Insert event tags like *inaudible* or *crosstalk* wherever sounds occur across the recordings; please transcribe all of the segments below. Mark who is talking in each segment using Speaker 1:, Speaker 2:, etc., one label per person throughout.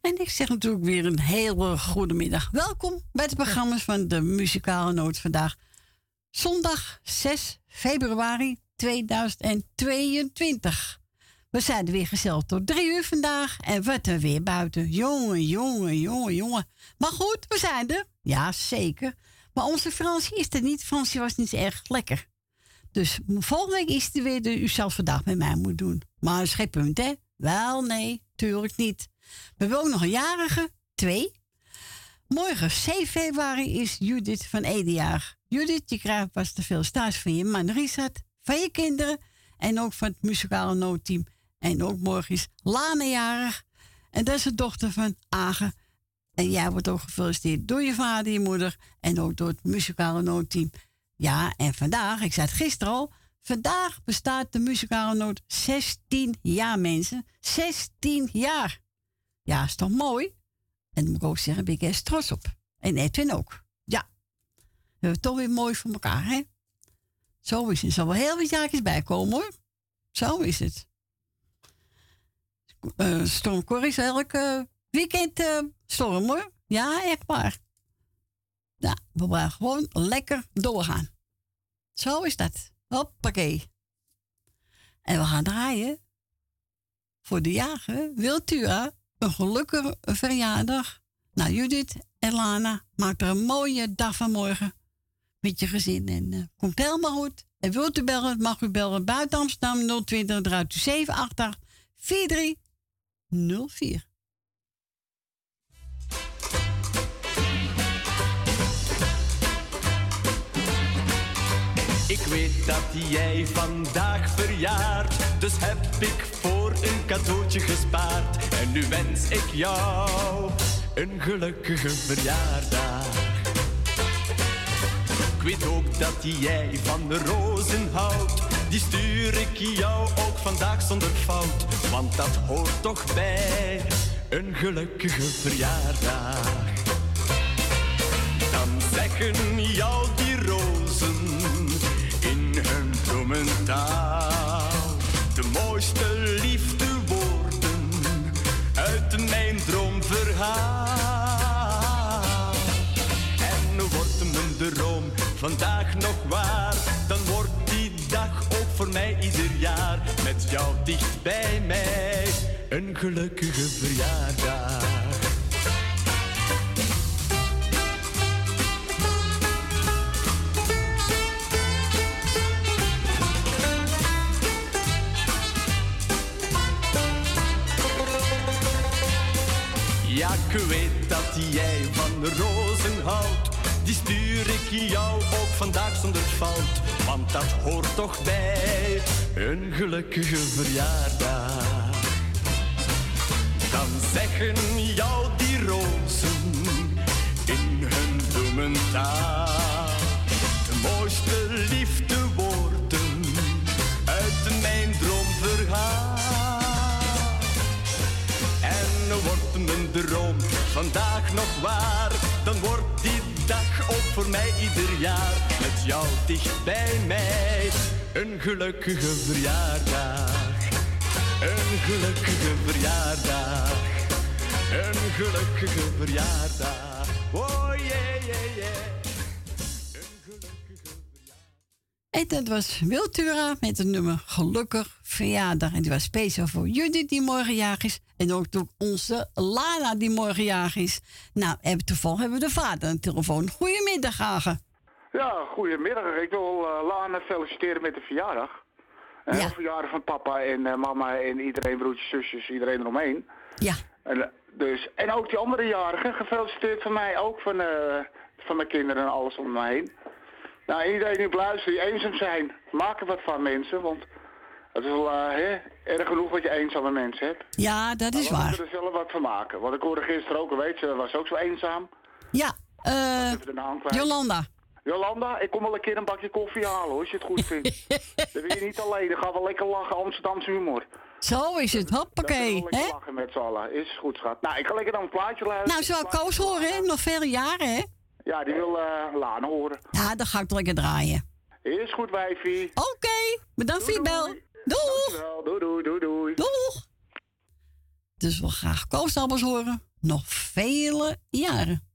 Speaker 1: En ik zeg natuurlijk weer een hele goede middag. Welkom bij de programma's van de Muzikale Noot vandaag. Zondag 6 februari 2022. We zijn er weer gezellig tot drie uur vandaag. En wat er weer buiten. Jongen, jongen, jongen, jongen. Maar goed, we zijn er. Ja, zeker. Maar onze Fransje is er niet. Fransje was niet erg lekker. Dus volgende week is het weer de u zelf vandaag met mij moet doen. Maar dat punt, hè? Wel, nee, tuurlijk niet. We hebben ook nog een jarige, twee. Morgen, 7 februari, is Judith van Edejaar. Judith, je krijgt pas te veel staats van je man Richard, van je kinderen en ook van het muzikale noodteam. En ook morgen is Lana jarig. En dat is de dochter van Agen. En jij wordt ook gefeliciteerd door je vader, je moeder en ook door het muzikale noodteam. Ja, en vandaag, ik zei het gisteren al, vandaag bestaat de muzikale noot 16 jaar, mensen. 16 jaar. Ja, is toch mooi? En dan moet ik ook zeggen, ben ik eerst trots op. En Edwin ook. Ja. We hebben toch weer mooi voor elkaar, hè? Zo is het. Er zal wel heel wat jaartjes bij komen, hoor. Zo is het. Uh, storm Corrie elke weekend uh, storm, hoor. Ja, echt waar. Nou, we gaan gewoon lekker doorgaan. Zo is dat. Hoppakee. En we gaan draaien voor de jager Wiltura een gelukkige verjaardag. Nou, Judith en Lana, maak er een mooie dag van morgen met je gezin. En uh, komt helemaal goed. En wilt u bellen, mag u bellen buiten Amsterdam 020 draait 788 4304.
Speaker 2: Ik weet dat jij vandaag verjaart, dus heb ik voor een cadeautje gespaard. En nu wens ik jou een gelukkige verjaardag. Weet ook dat jij van de rozen houdt, die stuur ik jou ook vandaag zonder fout. Want dat hoort toch bij een gelukkige verjaardag. Dan zeggen jou die rozen bloementaal. De mooiste liefdewoorden uit mijn droomverhaal. Vandaag nog waar, dan wordt die dag ook voor mij ieder jaar met jou dicht bij mij een gelukkige verjaardag. ik weet dat jij van rozen houdt. Die stuur ik jou ook vandaag zonder fout. Want dat hoort toch bij een gelukkige verjaardag. Dan zeggen jou die rozen in hun bloementaal. De mooiste liefdewoorden uit mijn droomverhaal. En wordt mijn droom vandaag nog waar, dan wordt die dag ook voor mij ieder jaar met jou dicht bij mij. Een gelukkige verjaardag, een gelukkige verjaardag, een gelukkige verjaardag. Oh yeah, yeah, yeah.
Speaker 1: En dat was Wiltura met het nummer Gelukkig Verjaardag. En die was speciaal voor Judith die morgen jarig is. En ook door onze Lana die morgen jarig is. Nou, hebben toevallig hebben we de vader aan de telefoon. Goedemiddag, Hagen.
Speaker 3: Ja, goedemiddag. Ik wil uh, Lana feliciteren met de verjaardag. En ja. verjaardag van papa en uh, mama en iedereen, broertjes, zusjes, iedereen eromheen.
Speaker 1: Ja.
Speaker 3: En, uh, dus, en ook die andere jarigen, gefeliciteerd van mij ook, van, van mijn kinderen en alles om me heen. Nou, iedereen die luistert, die eenzaam zijn, maak er wat van mensen, want het is wel uh, erg genoeg wat je eenzame mensen hebt.
Speaker 1: Ja, dat is
Speaker 3: waar.
Speaker 1: We
Speaker 3: moeten er zelf wat van maken. Want ik hoorde gisteren ook, weet je, was ook zo eenzaam.
Speaker 1: Ja, uh, Jolanda.
Speaker 3: Jolanda, ik kom wel een keer een bakje koffie halen hoor, als je het goed vindt. *laughs* dan wil je niet alleen, dan gaan we lekker lachen, Amsterdamse humor.
Speaker 4: Zo is het, hoppakee.
Speaker 3: hè? lachen met z'n allen, is goed schat. Nou, ik ga lekker dan een plaatje luisteren.
Speaker 4: Nou, zou Koos horen, hè? Nog vele jaren, hè?
Speaker 3: Ja, die wil uh, Lana horen.
Speaker 4: Ja, dan ga ik lekker draaien.
Speaker 3: Is goed, wijfie.
Speaker 4: Oké, bedankt voor je bel. Doeg!
Speaker 3: Doei, doei, doei, doei.
Speaker 4: Doeg! Dus we graag Koos horen. Nog vele jaren.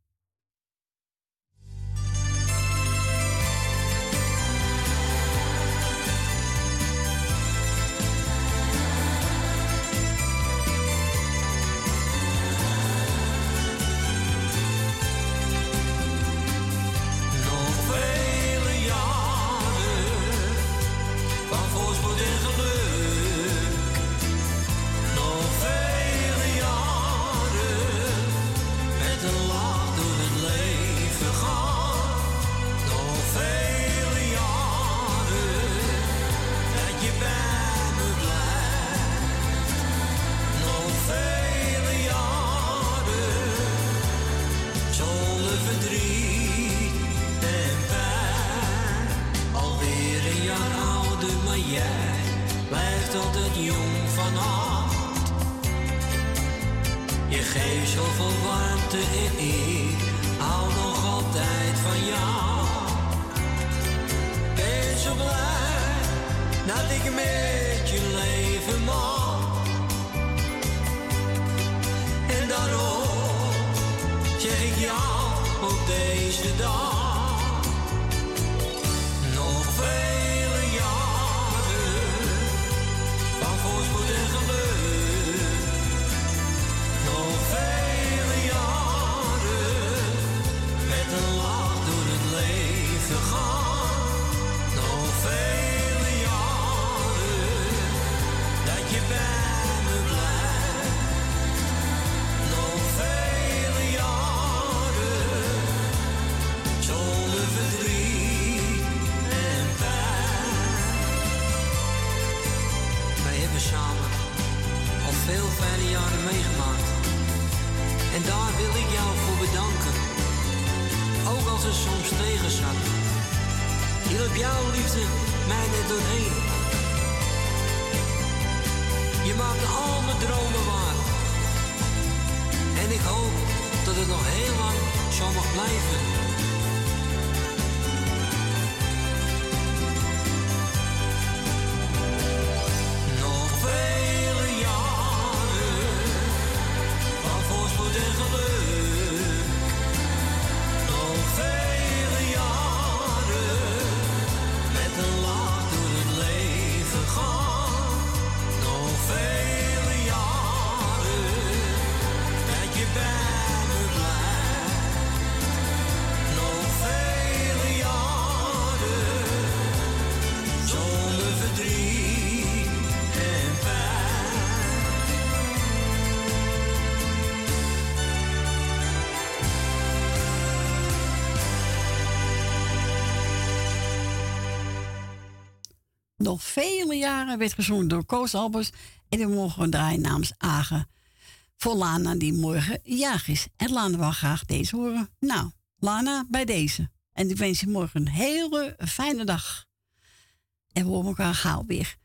Speaker 4: Jaren werd gezongen door Koos Albers. En die mogen we draaien namens Agen. Voor Lana die morgen jaag is. En Lana wil graag deze horen. Nou, Lana bij deze. En ik wens je morgen een hele fijne dag. En we horen elkaar gauw weer.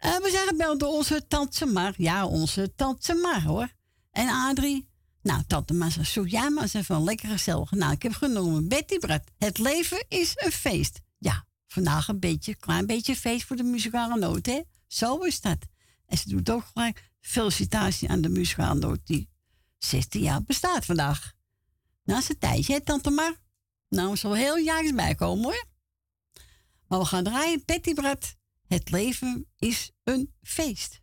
Speaker 4: Uh, we zijn gebeld door onze tante Mar. Ja, onze tante Mar hoor. En Adrie. Nou, tante Mar zoek jij maar eens even een lekkere gezellig. Nou, ik heb genomen Betty Brad. Het leven is een feest. Ja, vandaag een beetje, klein beetje feest voor de muzikale noot, hè? Zo is dat. En ze doet ook gelijk felicitatie aan de muzikale noot die 16 jaar bestaat vandaag. Nou, een tijdje, hè, tante Mar? Nou, zal heel jaar bij komen, hoor. Maar we gaan draaien, Betty Brad. Het leven is een feest.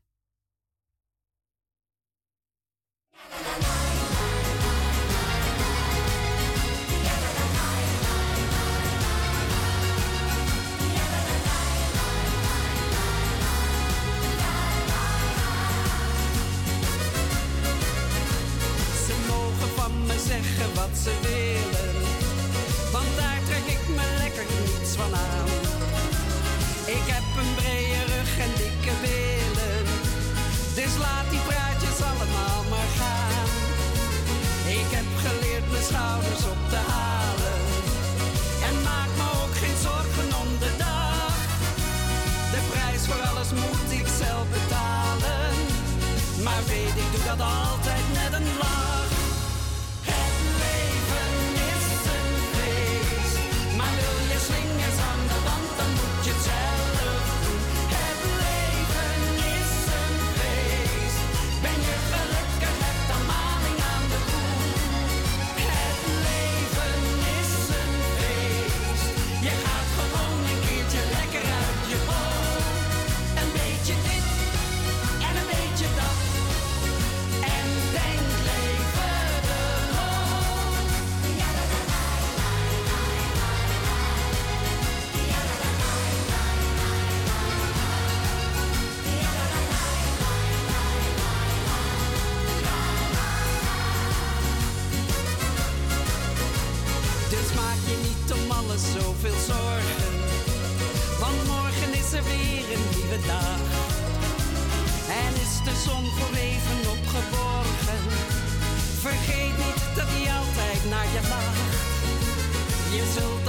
Speaker 5: van me zeggen wat ze willen. Want daar trek ik me lekker niets van aan. Ik heb een brede rug en dikke billen. Dus laat die praatjes allemaal maar gaan. Ik heb geleerd mijn schouders op te halen. En maak me ook geen zorgen om de dag. De prijs voor alles moet ik zelf betalen. Maar weet ik doe dat altijd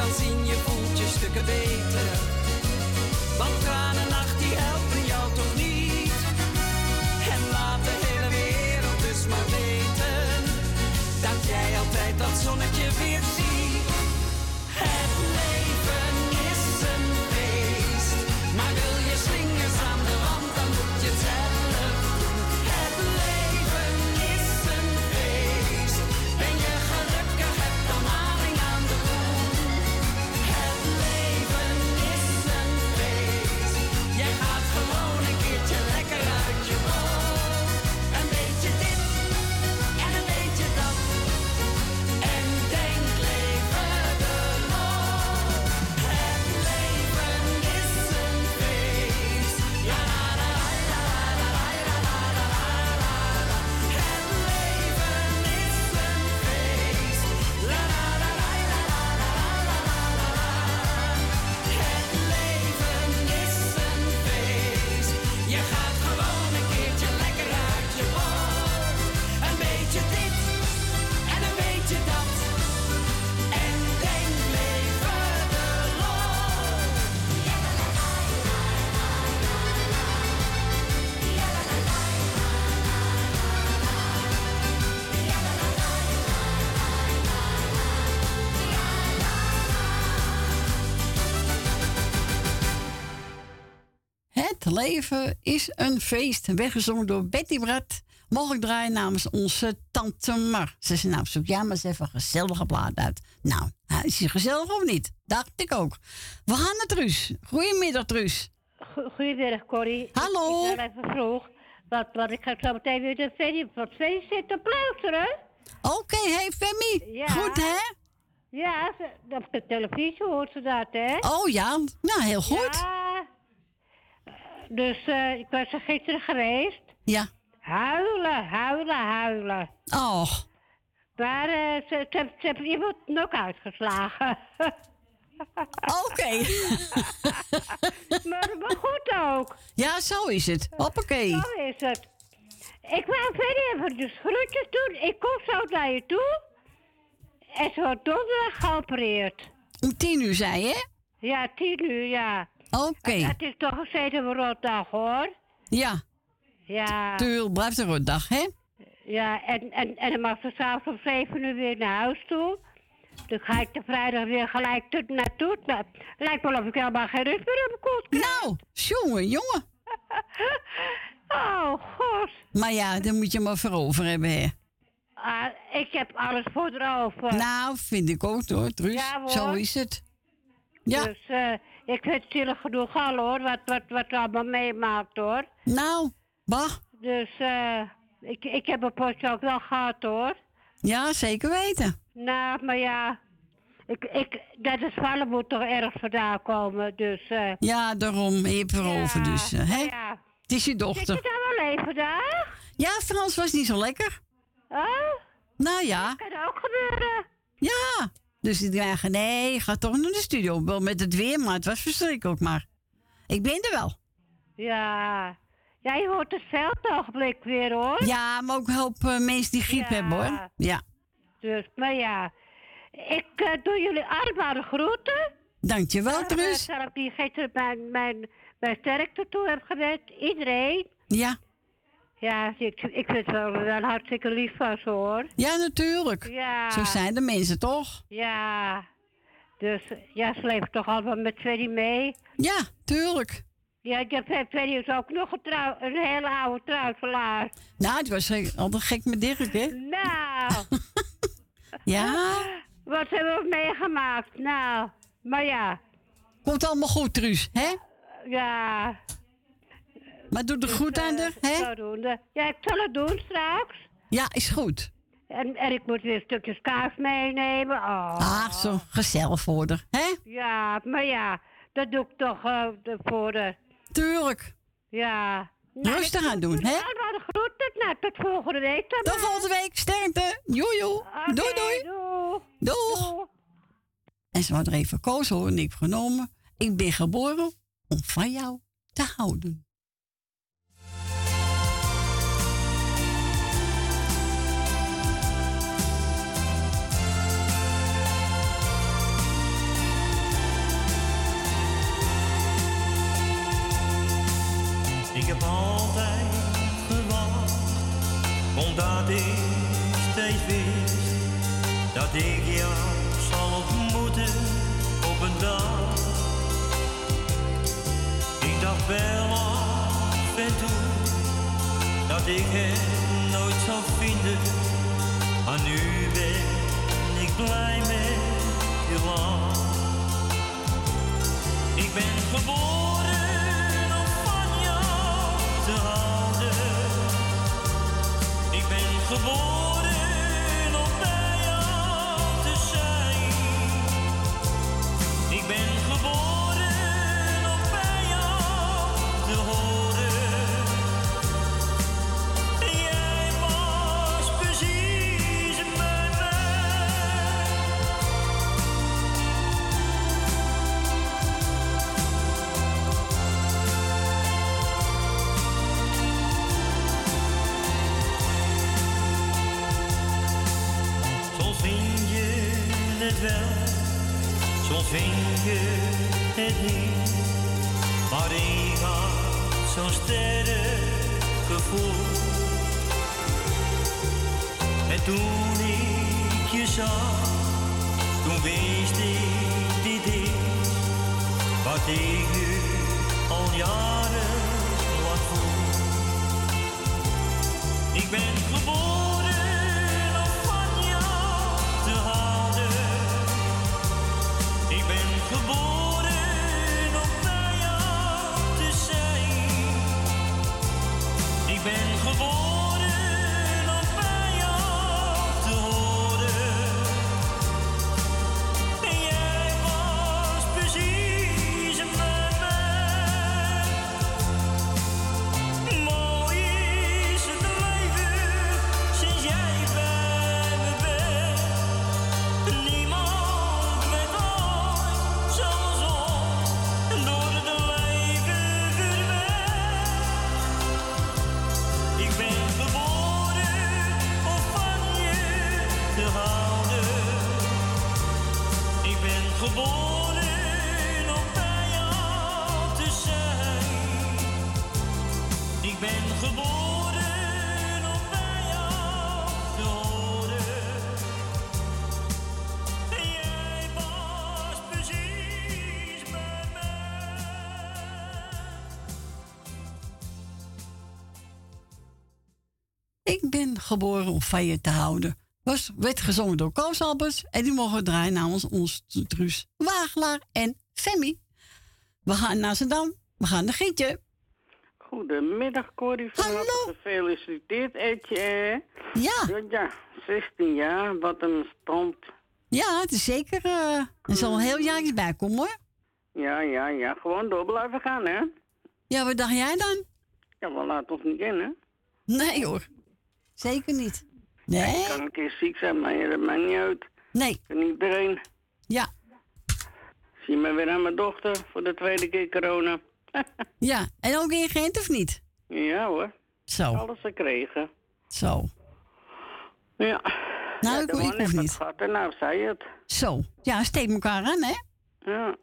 Speaker 5: dan zien, je voelt je stukken beter. Leven is een feest.
Speaker 1: Weggezongen door Betty Brad. Ik draaien namens onze tante Mar. Ze zei nou, zoek jij maar eens even een gezellige plaat uit. Nou, is hij gezellig of niet? Dacht ik ook. We gaan naar Truus. Goedemiddag, Truus.
Speaker 6: Go- Goedemiddag, Corrie.
Speaker 1: Hallo.
Speaker 6: Ik, ik ben even vroeg. Want, want ik ga zo meteen weer de feest, voor feest zitten.
Speaker 1: Oké, hey Femi.
Speaker 6: Ja.
Speaker 1: Goed, hè?
Speaker 6: Ja, ze- op de televisie hoort ze dat, hè?
Speaker 1: Oh ja, nou heel goed.
Speaker 6: Ja. Dus eh, ik was er gisteren geweest.
Speaker 1: Ja.
Speaker 6: Huilen, huilen, huilen.
Speaker 1: Och,
Speaker 6: Maar eh, ze, ze, ze hebben iemand nog uitgeslagen. *laughs*
Speaker 1: oké.
Speaker 6: maar, maar goed ook.
Speaker 1: ja, zo is het. Hoppakee.
Speaker 6: Zo is het. Ik wou verder even de groetjes doen. Ik kom zo naar je toe. En ze wordt donderdag geopereerd.
Speaker 1: Om tien uur zei je?
Speaker 6: Ja, tien uur, ja.
Speaker 1: Oké.
Speaker 6: Het is toch een een rotdag, hoor.
Speaker 1: Ja,
Speaker 6: Ja,
Speaker 1: tuurlijk blijft een rotdag, hè?
Speaker 6: ja en, en, en dan mag ze s'avonds om zeven uur weer naar huis toe. Dan ga ik de vrijdag weer gelijk tot naartoe. Maar lijkt wel of ik helemaal geen rust meer heb kort.
Speaker 1: Nou, jongen, jongen. *laughs*
Speaker 6: Oh, god.
Speaker 1: Maar ja, daar moet je maar voor over hebben, hè?
Speaker 6: Ah, ik heb alles voor erover.
Speaker 1: Nou, vind ik ook, hoor, Truus.
Speaker 6: Ja.
Speaker 1: Zo is het. Ja,
Speaker 6: Dus eh, ik vind het zielig genoeg al hoor, wat, wat, wat allemaal meemaakt hoor.
Speaker 1: nou, bah.
Speaker 6: Dus eh, ik, ik heb een potje ook wel gehad hoor.
Speaker 1: Ja, zeker weten.
Speaker 6: Nou, maar ja, ik, ik, dat is vallen moet toch erg vandaan komen. Dus, eh
Speaker 1: Ja, daarom, je hebt erover,
Speaker 6: ja,
Speaker 1: dus, eh, hè?
Speaker 6: Ja.
Speaker 1: Het is je
Speaker 6: Zit je
Speaker 1: dochter.
Speaker 6: daar wel even daar?
Speaker 1: Ja, Frans was niet zo lekker.
Speaker 6: Oh,
Speaker 1: Nou ja,
Speaker 6: kan ook gebeuren.
Speaker 1: ja. Dus ik dacht, nee, ga toch naar de studio. Wel met het weer, maar het was verschrikkelijk, maar... Ik ben er wel.
Speaker 6: Ja. Je hoort het ogenblik weer hoor.
Speaker 1: Ja, maar ook een hoop eh, mensen die griep
Speaker 6: Ja.
Speaker 1: hebben, hoor. Ja,
Speaker 6: Dus, maar ja. Ik eh, doe jullie allemaal de groeten.
Speaker 1: dankjewel,
Speaker 6: Uh,
Speaker 1: Truus.
Speaker 6: Zelf die gisteren mijn, mijn, mijn sterkte toe heb gewenst. Iedereen.
Speaker 1: Ja,
Speaker 6: Ja, ik, ik vind het wel, wel hartstikke lief van ze hoor.
Speaker 1: Ja, natuurlijk.
Speaker 6: Ja.
Speaker 1: Zo zijn de mensen toch?
Speaker 6: Ja. Dus ja, ze leven toch allemaal met Freddy mee.
Speaker 1: Ja, tuurlijk.
Speaker 6: Ja, ik heb Freddy is ook nog getrouw, een hele oude trouwverlaar.
Speaker 1: Nou, het was eh, altijd gek met Dirk, hè?
Speaker 6: Nou, *laughs*
Speaker 1: Ja,
Speaker 6: wat hebben we meegemaakt? Nou, maar ja,
Speaker 1: komt allemaal goed, Truus, hè?
Speaker 6: ja.
Speaker 1: Maar doe er goed aan, de, hè?
Speaker 6: Zodoende. Ja, ik zal het doen straks.
Speaker 1: Ja, is goed.
Speaker 6: En, en ik moet weer stukjes kaas meenemen. Oh.
Speaker 1: Ah, zo gezellig voor de, hè?
Speaker 6: Ja, maar ja, dat doe ik toch eh, voor de...
Speaker 1: Tuurlijk.
Speaker 6: Ja.
Speaker 1: Rustig aan doen, hè?
Speaker 6: Nou, de groeten. Nou, tot volgende week dan.
Speaker 1: Tot volgende week. Sterkte. Joe, joe.
Speaker 6: Oké,
Speaker 1: Doei, doei. Doeg.
Speaker 6: Doei.
Speaker 1: En ze had er even koos hoor en ik heb genomen.
Speaker 7: Ik ben geboren om van jou te houden. Geboren om je te houden. Was,
Speaker 1: werd gezongen door Koos Albers. En die mogen draaien namens ons Truus Wagelaar en Femi. We gaan naar Zandam. We gaan naar Gietje.
Speaker 8: Goedemiddag, Corrie. Van
Speaker 1: Hallo.
Speaker 8: harte gefeliciteerd, Etje.
Speaker 1: Ja,
Speaker 8: Ja, ja, 16 jaar, wat een stand.
Speaker 1: ja, het is zeker. er zal een heel jaar iets bij komen hoor.
Speaker 8: Ja, ja, ja, gewoon door blijven gaan, hè?
Speaker 1: Ja, wat dacht jij dan?
Speaker 8: Ja, we laten ons niet in, hè?
Speaker 1: Nee hoor. Zeker niet. Nee?
Speaker 8: Kan een keer ziek zijn, maar dat maakt niet uit.
Speaker 1: Nee.
Speaker 8: Kan iedereen.
Speaker 1: Ja.
Speaker 8: Zie me weer aan mijn dochter voor de tweede keer corona. *laughs*
Speaker 1: Ja. En ook ingeënt of niet?
Speaker 8: ja hoor,
Speaker 1: Zo.
Speaker 8: alles gekregen.
Speaker 1: Zo.
Speaker 8: Ja.
Speaker 1: Nou,
Speaker 8: ja,
Speaker 1: ik,
Speaker 8: de
Speaker 1: ik niet.
Speaker 8: gehad en nou zei het.
Speaker 1: Zo. Ja, steek elkaar aan, hè?
Speaker 8: Ja.
Speaker 1: Ja?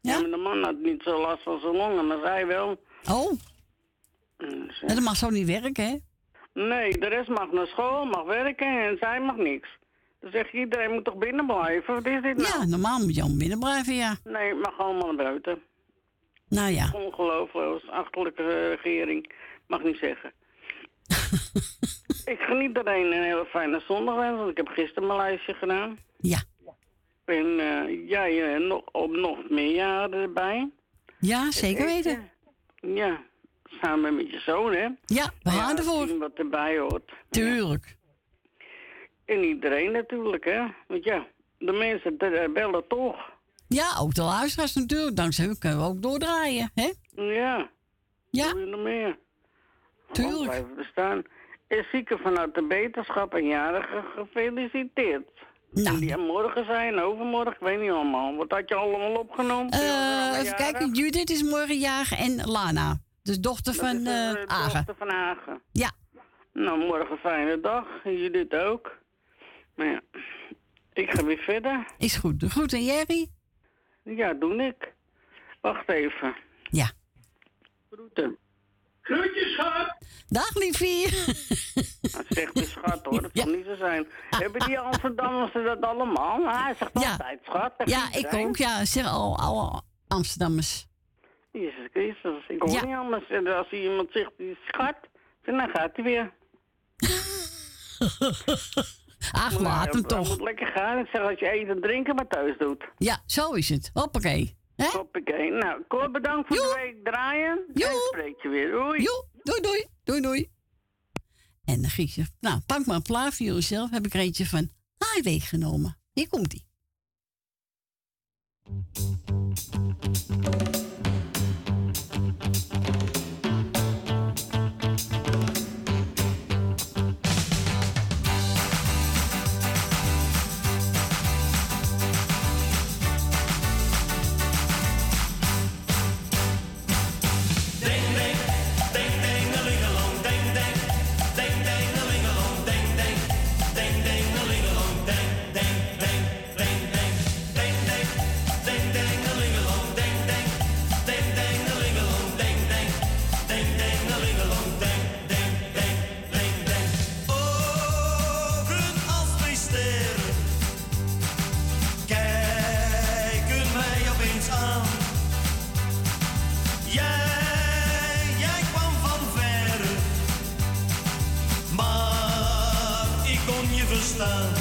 Speaker 8: ja. maar de man had niet zo last van zijn longen, maar zij wel.
Speaker 1: Oh,
Speaker 8: Dus,
Speaker 1: ja, dat mag zo niet werken, hè?
Speaker 8: Nee, de rest mag naar school, mag werken en zij mag niks. Dan zeg je, iedereen moet toch binnen blijven? Wat is dit nou?
Speaker 1: Ja, normaal moet je allemaal binnen blijven, ja.
Speaker 8: Nee, het mag allemaal naar buiten.
Speaker 1: Nou ja.
Speaker 8: Ongelooflijk, achterlijke eh, regering. Mag niet zeggen. *laughs* ik geniet iedereen een hele fijne zondag want ik heb gisteren mijn lijstje gedaan.
Speaker 1: Ja.
Speaker 8: En eh, jij eh, nog, op nog meer jaren erbij.
Speaker 1: Ja, zeker weten.
Speaker 8: Ja, samen met je zoon, hè?
Speaker 1: Ja, we gaan ervoor.
Speaker 8: wat erbij hoort.
Speaker 1: Tuurlijk.
Speaker 8: En iedereen natuurlijk, hè? Want ja, de mensen eh, bellen toch.
Speaker 1: Ja, ook de luisteraars natuurlijk. Dankzij u kunnen we ook doordraaien, hè?
Speaker 8: Ja.
Speaker 1: Ja.
Speaker 8: Doe je nog meer?
Speaker 1: Tuurlijk.
Speaker 8: Blijven bestaan. En zieken vanuit de beterschap en jarigen gefeliciteerd.
Speaker 1: Nou.
Speaker 8: Die morgen zijn, overmorgen, ik weet niet allemaal. Wat had je allemaal opgenomen?
Speaker 1: Eh,
Speaker 8: Allemaal
Speaker 1: even kijken, Judith is morgen jager en Lana. Dus dochter van
Speaker 8: is de
Speaker 1: eh Agen.
Speaker 8: dochter van Hagen.
Speaker 1: Ja.
Speaker 8: Nou, morgen fijne dag. Judith ook. Maar ja, ik ga weer verder.
Speaker 1: Is goed. De groet en Jerry?
Speaker 8: Ja, doe ik. Wacht even.
Speaker 1: Ja.
Speaker 8: Groeten.
Speaker 3: Groetjes, schat.
Speaker 1: Dag, liefie.
Speaker 8: Dat zegt de schat hoor, dat kan niet zo zijn. Hebben die Amsterdammers dat allemaal? Hij zegt
Speaker 1: Ja.
Speaker 8: altijd schat.
Speaker 1: Ja, ik
Speaker 8: zijn.
Speaker 1: ook. Ja, zeg al alle Amsterdammers.
Speaker 8: Jezus Christus, ik hoor
Speaker 1: Ja.
Speaker 8: niet anders. En als iemand zegt die schat, dan gaat hij weer. *laughs*
Speaker 1: Ach,
Speaker 8: Maar
Speaker 1: laat
Speaker 8: ja,
Speaker 1: hem
Speaker 8: het
Speaker 1: toch.
Speaker 8: moet lekker gaan. Ik zeg als je eten en drinken maar thuis doet.
Speaker 1: Ja, zo is het. Hoppakee. Hè?
Speaker 8: Hoppakee. Nou, Cor, bedankt voor de week draaien. En spreek je weer. Doei.
Speaker 1: Doei, doei, doei, doei. En dan Grietje, nou, pak maar een plaat voor jezelf. Heb ik er eentje van Highway genomen. Hier komt love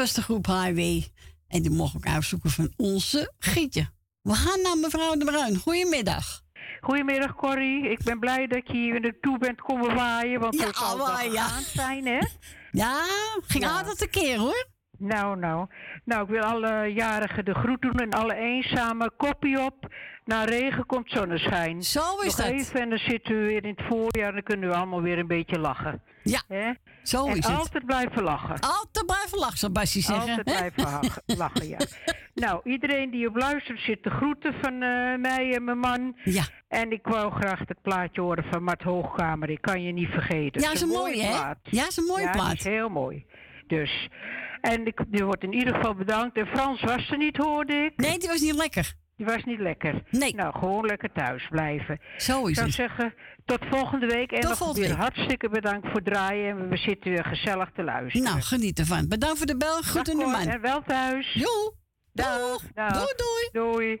Speaker 1: was de groep Highway. En die mocht ik uitzoeken van onze Gietje. We gaan naar mevrouw De Bruin. Goedemiddag.
Speaker 9: Goedemiddag Corrie, ik ben blij dat je hier naartoe bent komen waaien, want
Speaker 1: Ja,
Speaker 9: het zal wel
Speaker 1: waaien, ja.
Speaker 9: zijn, hè?
Speaker 1: Ja, ging
Speaker 9: Ja.
Speaker 1: altijd een keer hoor.
Speaker 9: Nou, nou. Nou, ik wil alle jarigen de groet doen en alle eenzame kopie op. Na regen komt zonneschijn.
Speaker 1: Zo is
Speaker 9: Nog
Speaker 1: dat.
Speaker 9: even en dan zitten we weer in het voorjaar en dan kunnen we allemaal weer een beetje lachen.
Speaker 1: Ja, zo
Speaker 9: en
Speaker 1: is het.
Speaker 9: altijd blijven lachen.
Speaker 1: Altijd blijven lachen, zou zeggen.
Speaker 9: Altijd blijven lachen, ja. *laughs* Nou, iedereen die op luistert zit te groeten van eh, mij en mijn man.
Speaker 1: Ja.
Speaker 9: En ik wou graag het plaatje horen van Mart Hoogkamer. Ik kan je niet vergeten.
Speaker 1: Ja, is een mooie, hè?
Speaker 9: plaat.
Speaker 1: Ja, is een mooie
Speaker 9: ja,
Speaker 1: plaat.
Speaker 9: is heel mooi. Dus, En ik, die wordt in ieder geval bedankt. En Frans was er niet, hoorde ik.
Speaker 1: Nee, die was niet lekker.
Speaker 9: Die was niet lekker.
Speaker 1: Nee.
Speaker 9: Nou, gewoon lekker thuis blijven.
Speaker 1: Zo is
Speaker 9: Ik zou
Speaker 1: het.
Speaker 9: zeggen, tot volgende week. En
Speaker 1: Tot
Speaker 9: nog weer
Speaker 1: week.
Speaker 9: hartstikke bedankt voor het draaien. En we zitten weer gezellig te luisteren.
Speaker 1: Nou, geniet ervan. Bedankt voor de bel. Goed in de man.
Speaker 9: En wel thuis.
Speaker 1: Jo.
Speaker 9: Dag. Dag.
Speaker 1: Doei, doei.
Speaker 9: Doei.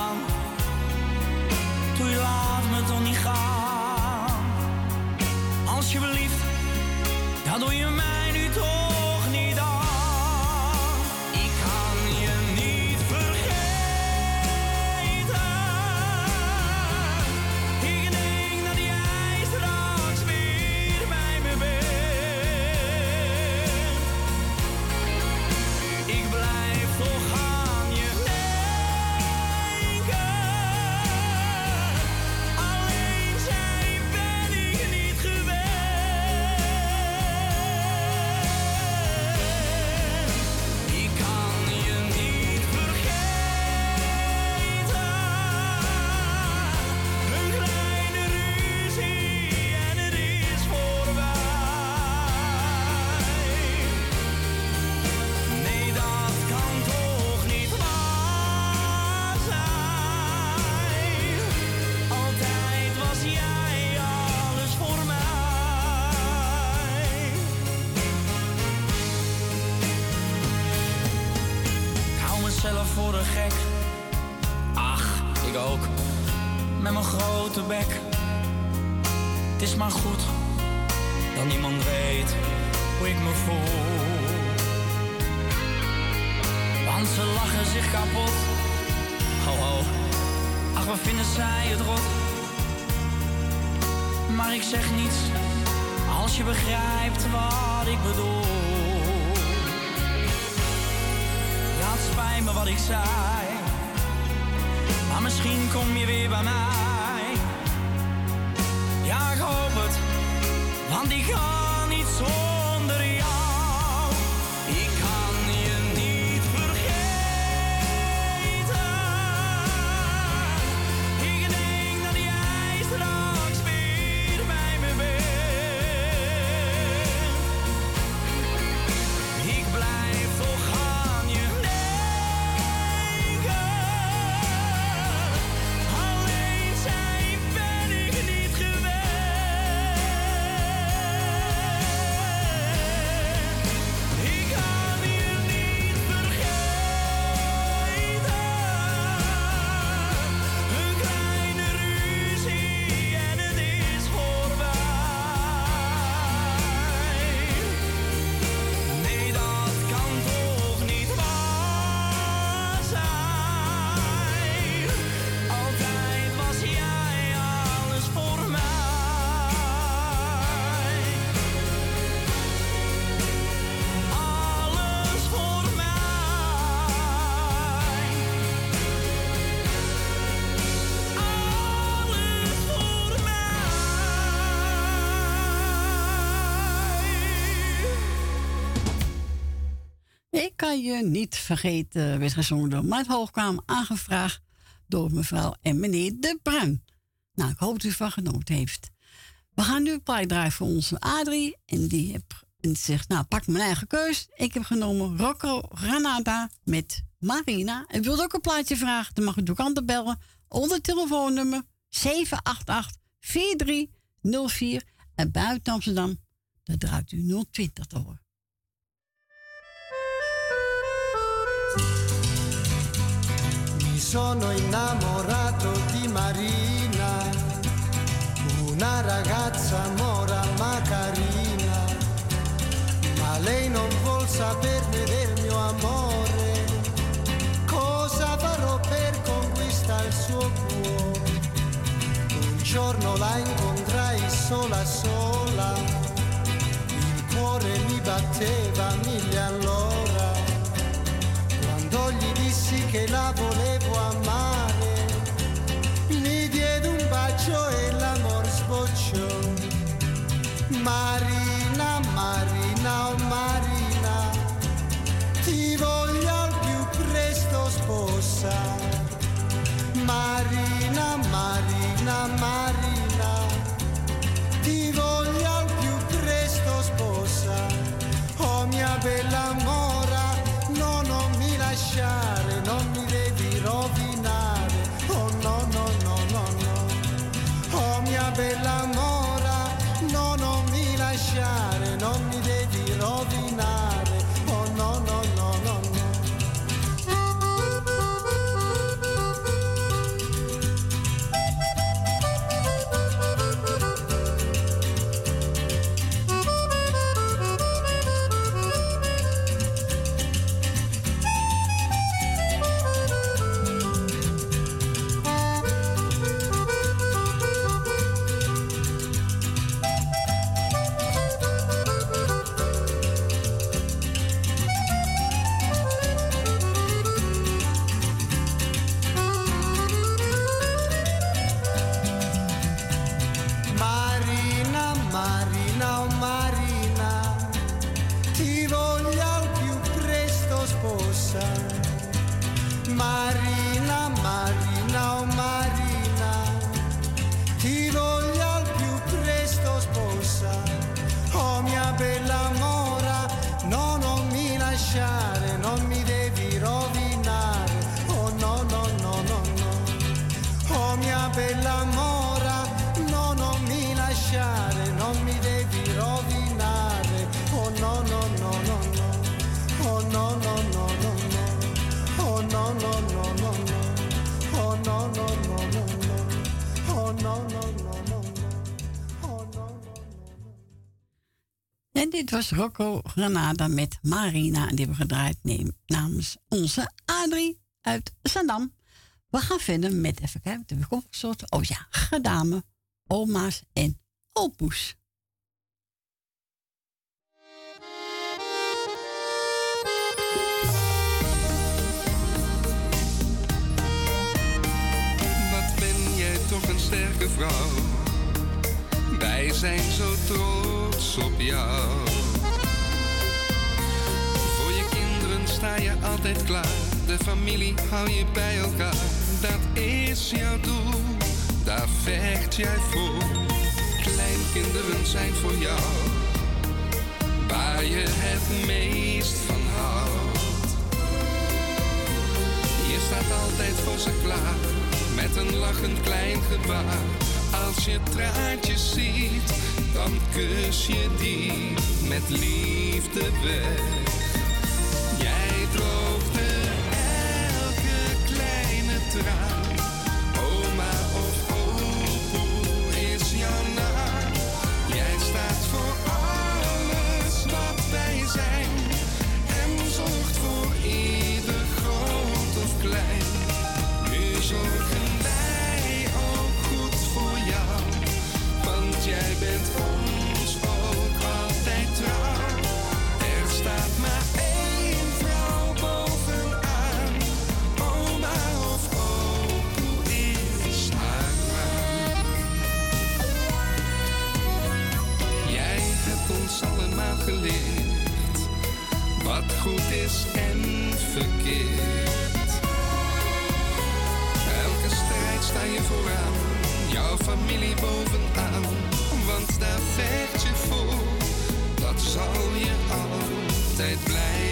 Speaker 10: Laat me toch niet gaan. Alsjeblieft, dat doe je mij ik zei. Maar misschien kom je weer bij mij. Ja, ik hoop het, want ik kan Je niet vergeten,
Speaker 1: werd gezongen door Maat Hoogkamer, aangevraagd door mevrouw en meneer De Bruin. Nou, ik hoop dat u van genoten heeft. We gaan nu een draaien voor onze Adrie. En die heb, en zegt, nou, pak mijn eigen keus. Ik heb genomen Rocco Granada met Marina. En wilt ook een plaatje vragen, dan mag u ook aan bellen. Onder telefoonnummer 788-4304. En buiten Amsterdam, dan draait u 020 te horen.
Speaker 11: Sono innamorato di Marina, una ragazza mora ma carina, ma lei non vuol saperne del mio amore. Cosa farò per conquistare il suo cuore? Un giorno la incontrai sola sola, il cuore mi batteva mille all'ora, quando gli dissi che la volevo Marina, Marina, oh Marina, ti voglio al più presto sposare. Marina, Marina, Marina, ti voglio al più presto sposare. Oh mia bella mora, no, non mi lasciare, non
Speaker 1: dit was Rocco Granada met Marina. En die hebben we gedraaid namens onze Adrie uit Zandam. We gaan verder met, even kijken, ik opgezocht? Oh ja, gedame, oma's en opoes.
Speaker 12: Wat ben jij toch een sterke vrouw. Wij zijn zo trots op jou. Sta je altijd klaar. De familie hou je bij elkaar. Dat is jouw doel, daar vecht jij voor. Kleinkinderen zijn voor jou. Waar je het meest van houdt. Je staat altijd voor ze klaar, met een lachend klein gebaar. Als je traantjes ziet, dan kus je die met liefde weg. Droogde elke kleine traan. En verkeerd. Elke strijd sta je vooraan, jouw familie bovenaan, want daar vecht je voor. Dat zal je altijd blijven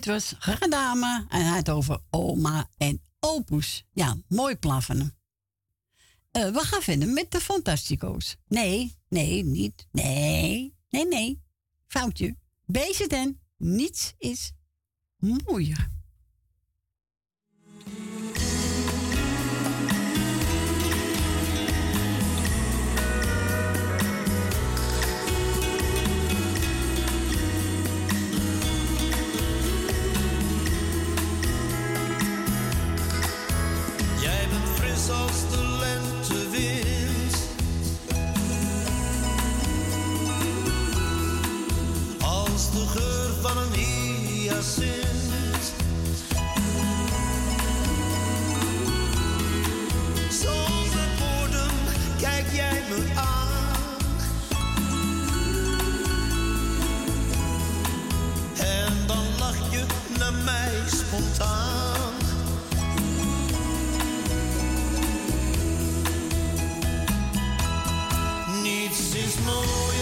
Speaker 1: dit was Gadame. En hij had over oma en opus. Ja, mooi hem. Eh, we gaan verder met de Fantastico's. Nee, nee, niet. Nee, nee, nee. Foutje. BZN. Niets is mooier.
Speaker 13: Mij spontaan. Niets is mooier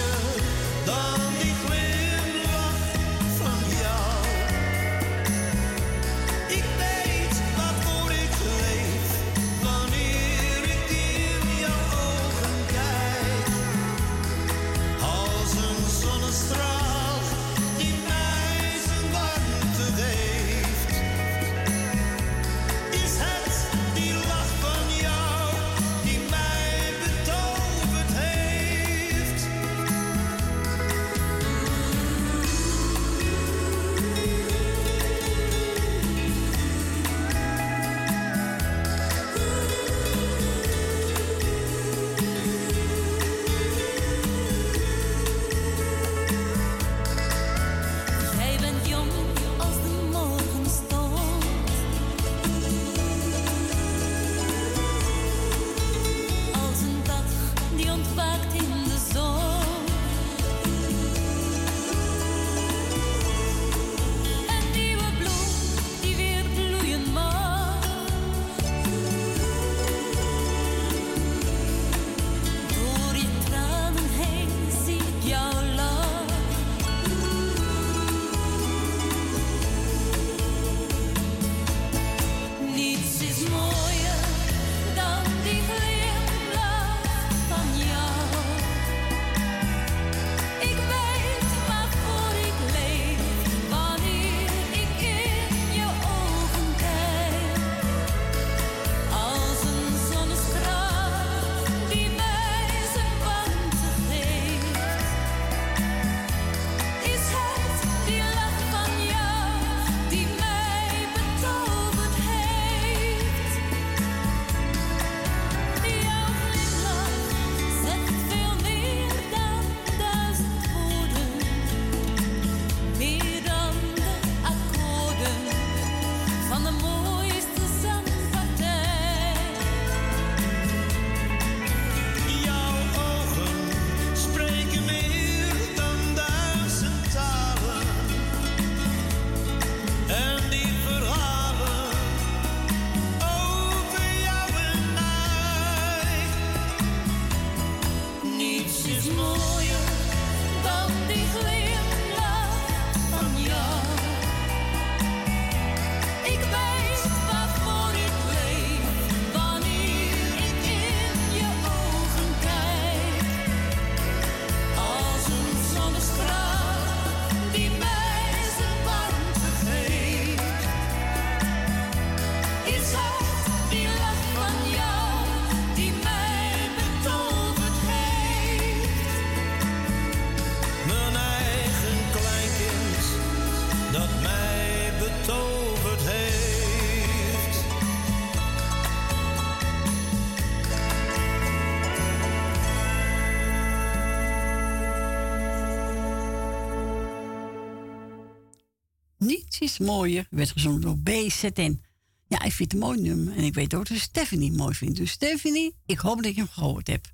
Speaker 14: mooier.
Speaker 1: Werd gezongen door BZN. Ja, ik vind het een mooi nummer. En ik weet ook dat Stephanie mooi vindt. Dus Stephanie, ik hoop dat je hem gehoord hebt.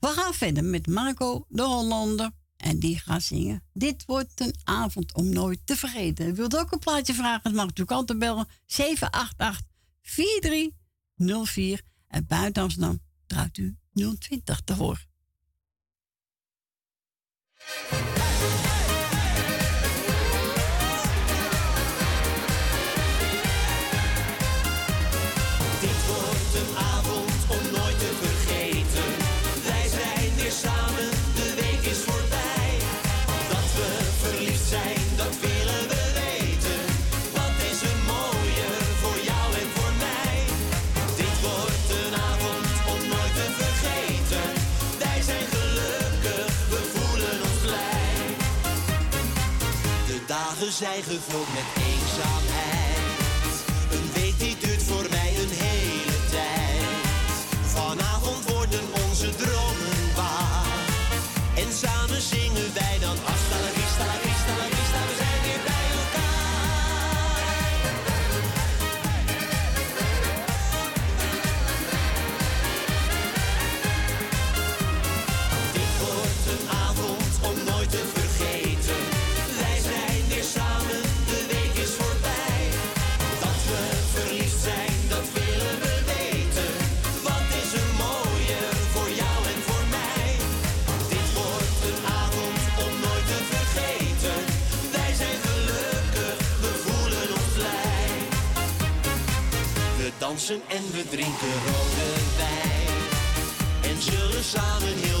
Speaker 1: We gaan verder met Marco de Hollander. En die gaat zingen. Dit wordt een avond om nooit te vergeten. Wilt ook een plaatje vragen? Dan mag natuurlijk altijd bellen. 788-4304. En buiten Amsterdam draait u 020 te horen.
Speaker 15: gezeig gevuld met één. en we drinken rode wijn. En zullen samen heel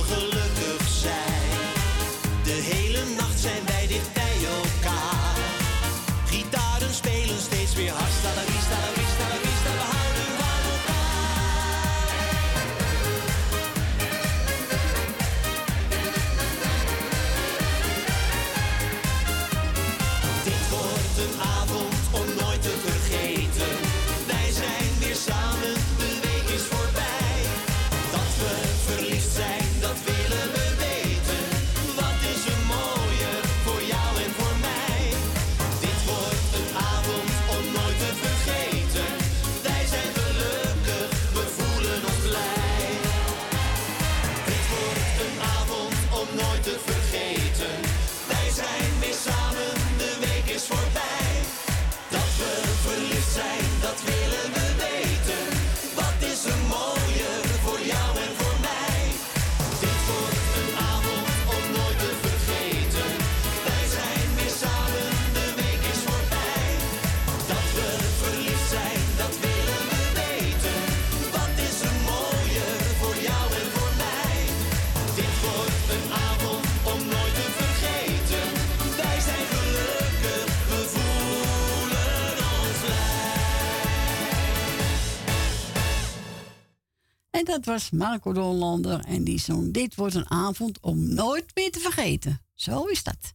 Speaker 15: dat
Speaker 1: was Marco de en die zong Dit wordt een avond om nooit meer te vergeten. Zo is dat.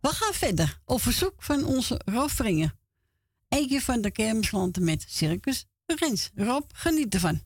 Speaker 1: We gaan verder op verzoek van onze Rob Vringer. Eentje van de kermislanten met Circus Rens. Rob, geniet ervan.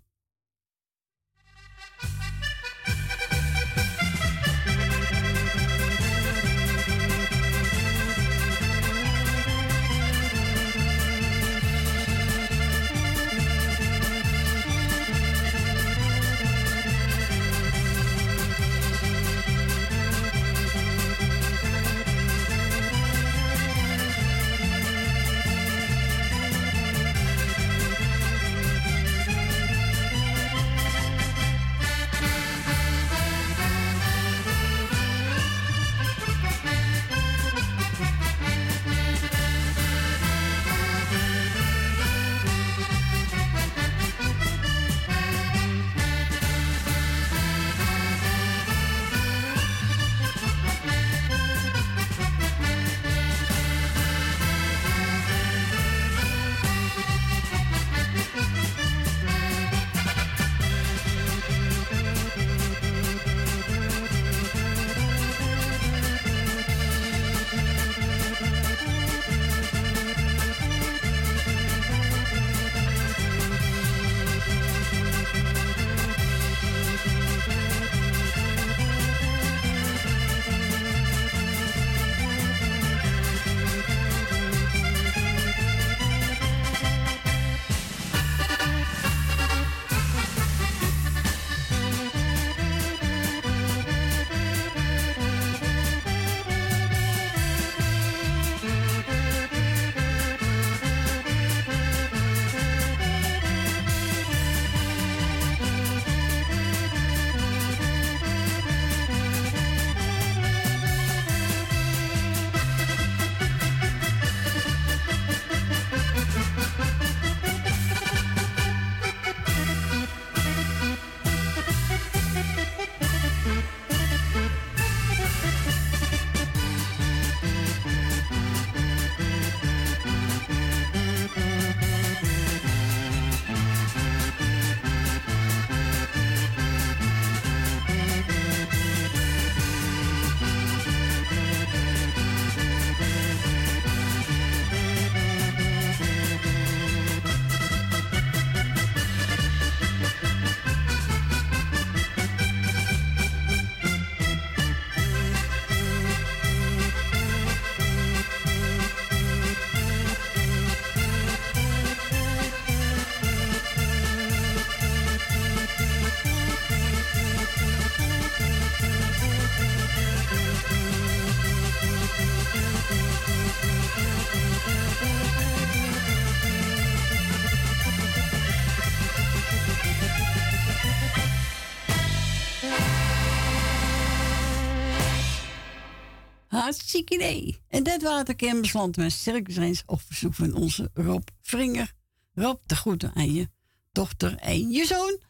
Speaker 16: idee. En dat waren de kermisland met circusreins op verzoek van onze Rob Vringer. Rob, de groeten aan je dochter en je zoon.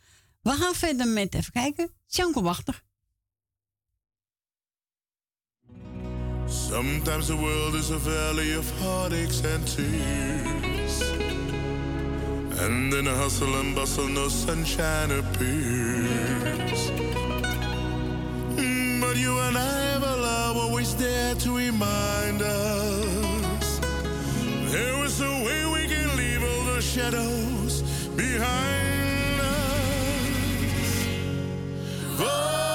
Speaker 16: We gaan verder met, even kijken, Janko Wachter.
Speaker 17: Sometimes the world is a valley of heartaches and tears. And in a hustle and bustle, no sunshine appears. but you and I have a love always there to remind us. There is a way we can leave all the shadows behind us.
Speaker 16: Oh.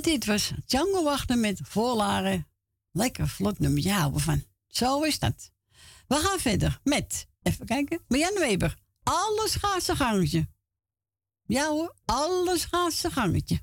Speaker 16: Dit was Django Wachten met Voorlaren. Lekker vlot nummer, Ja, houden van. Zo is dat. We gaan verder met, even kijken, Marjan Weber. Alles gaat zijn gangetje. Ja hoor, alles gaat zijn gangetje.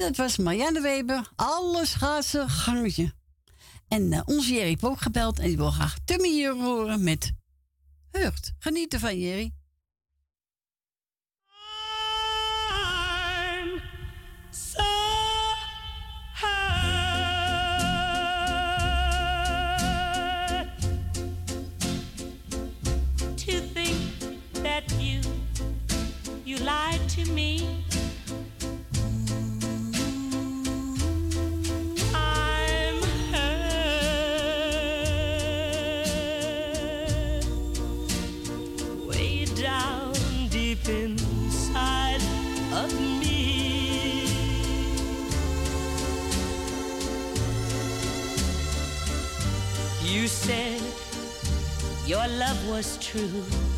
Speaker 18: Dat
Speaker 1: was Marianne Weber. Alles gaat zijn gangetje. En eh, onze Jerry heeft ook gebeld en die wil graag Tummy hier horen met Hurt. Geniet ervan, Jerry.
Speaker 10: Your love was true.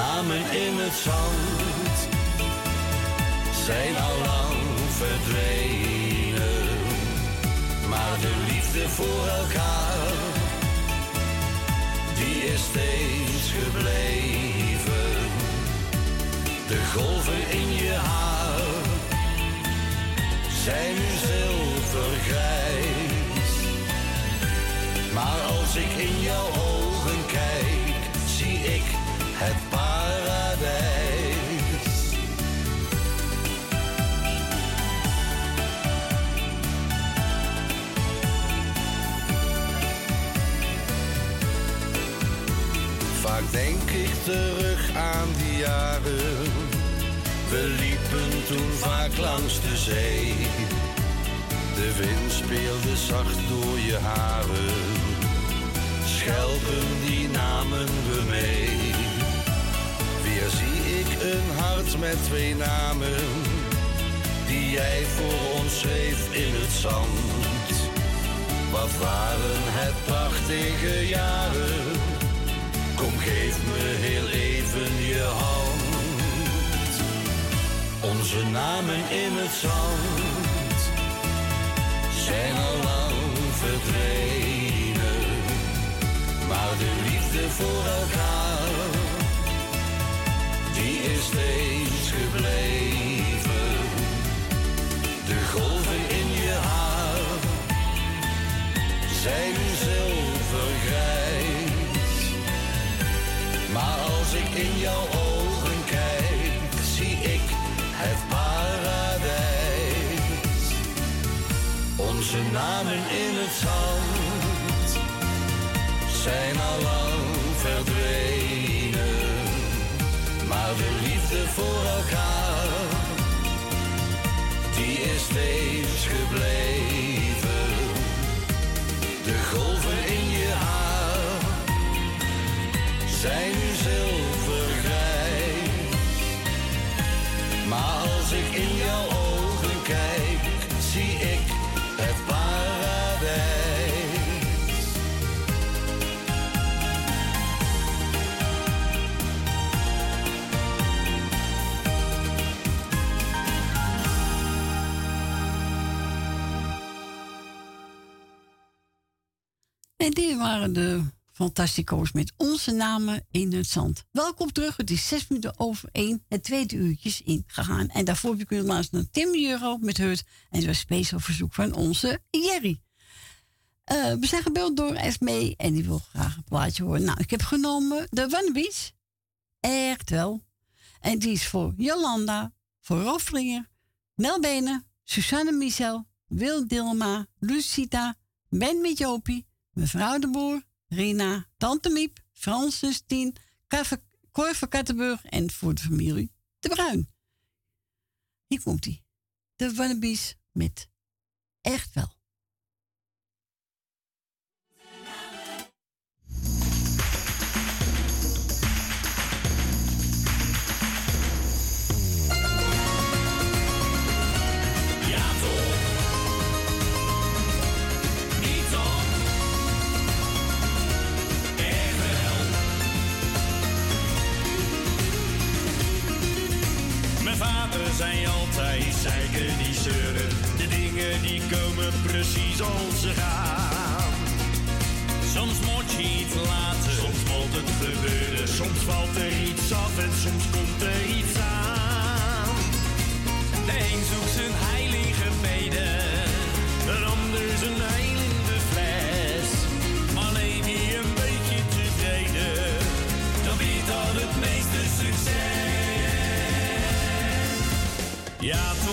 Speaker 19: Namen in het zand toen vaak langs de zee. De wind speelde zacht door je haren. Schelpen die namen we mee. Weer zie ik een hart met twee namen. Die jij voor ons schreef in het zand. Wat waren het prachtige jaren. Kom geef me heel even je hand. Onze namen in het zand zijn al lang verdwenen. Maar de liefde voor elkaar, die is steeds gebleven. De golven in je haar zijn zilvergrijs. in jouw ogen Onze namen in het zand zijn al lang verdwenen. Maar de liefde voor elkaar, die is steeds gebleven. De golven in je haar zijn nu zilvergrijs.
Speaker 1: En die waren de Fantastico's met onze namen in het zand. Welkom terug. Het is zes minuten over één. Het tweede uurtje is ingegaan. En daarvoor heb kunnen luisteren naar Tim Euro met Hut. En het was speciaal verzoek van onze Jerry. Eh, we zijn gebeld door Esmee en die wil graag een plaatje horen. Nou, ik heb genomen de Wannabies. Echt wel. En die is voor Jolanda, voor Roflinger, Nel Benen, Susanne Michel, Wil Dilma, Lucita, Ben met Jopie, mevrouw de Boer, Rina, Tante Miep, Francis Tien, Cor van Kattenburg en voor de familie De Bruin. Hier komt hij. De Wannabies met Echt wel.
Speaker 10: Zei altijd, zeiken die zeuren. De dingen die komen precies als ze gaan. Ja,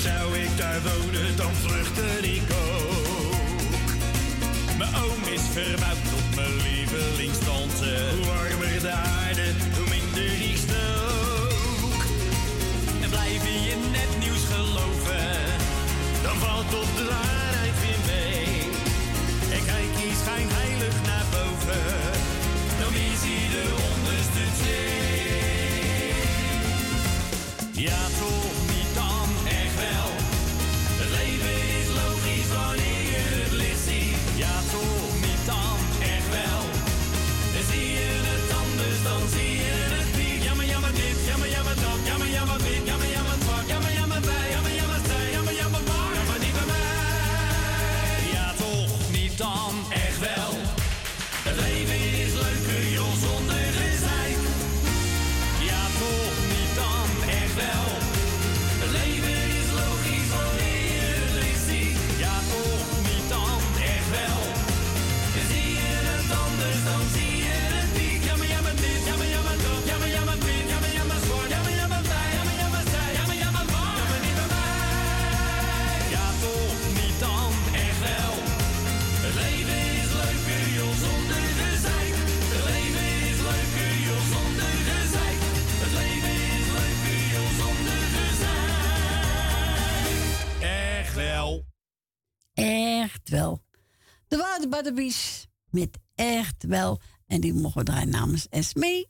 Speaker 10: zou ik daar wonen, dan vluchtte ik ook. Mijn oom is verbouwd tot mijn lievelingstante. Hoe warmer de aarde, hoe minder ik stook. En blijf je in nieuws geloven, dan valt op de waarheid weer mee. En kijk je schijnheilig naar boven, dan is hij de onderste twee. Ja, toch wel.
Speaker 1: De Waterbadabies met echt wel. En die mogen we draaien namens Esmee.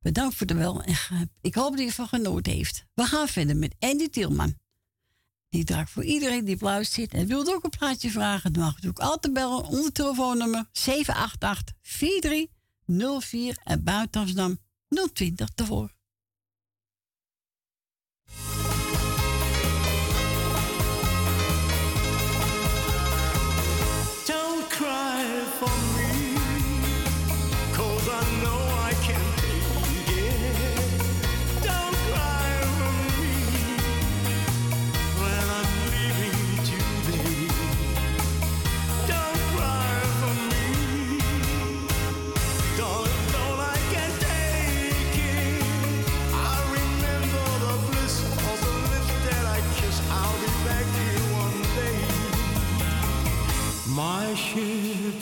Speaker 1: Bedankt voor de wel. En ik hoop dat je ervan genoten heeft. We gaan verder met Andy Tielman. Die draagt voor iedereen die blauw zit. En wilt ook een plaatje vragen, dan mag je ook altijd bellen onder telefoonnummer 788 4304 en buiten Amsterdam 020
Speaker 15: tevoren. aşık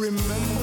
Speaker 15: Remember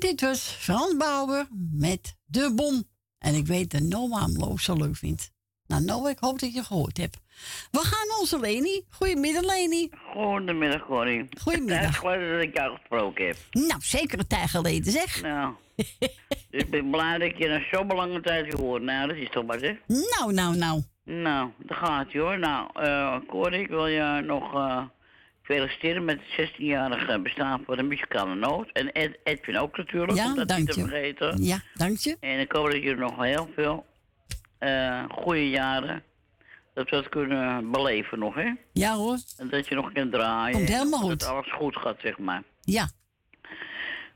Speaker 1: dit was Frans Bauer met De Bom. En ik weet dat Noah hem zo leuk vindt. Nou, Noah, ik hoop dat je gehoord hebt. We gaan naar onze Leni. Goedemiddag, Leni.
Speaker 20: Goedemiddag, Corrie.
Speaker 1: Goedemiddag.
Speaker 20: Het is geleden dat ik jou gesproken heb.
Speaker 1: Nou, zeker een tijd geleden, zeg.
Speaker 20: Nou. dus *laughs* ik ben blij dat ik je na zo'n lange tijd gehoord. Nou, dat is toch maar zeg.
Speaker 1: Nou, nou, nou.
Speaker 20: Nou, daar gaat je hoor. Nou, eh Corrie, ik wil je nog eh, feliciteren met het 16-jarige bestaan voor de muzikale noot. En Ed, Edwin ook natuurlijk,
Speaker 1: Ja,
Speaker 20: om dat niet te vergeten.
Speaker 1: Ja, dank je.
Speaker 20: En ik hoop dat jullie nog heel veel eh goede jaren, dat we dat kunnen beleven nog, hè?
Speaker 1: Ja hoor.
Speaker 20: En dat je nog kunt draaien.
Speaker 1: Komt helemaal
Speaker 20: Dat
Speaker 1: goed.
Speaker 20: alles goed gaat, zeg maar.
Speaker 1: Ja.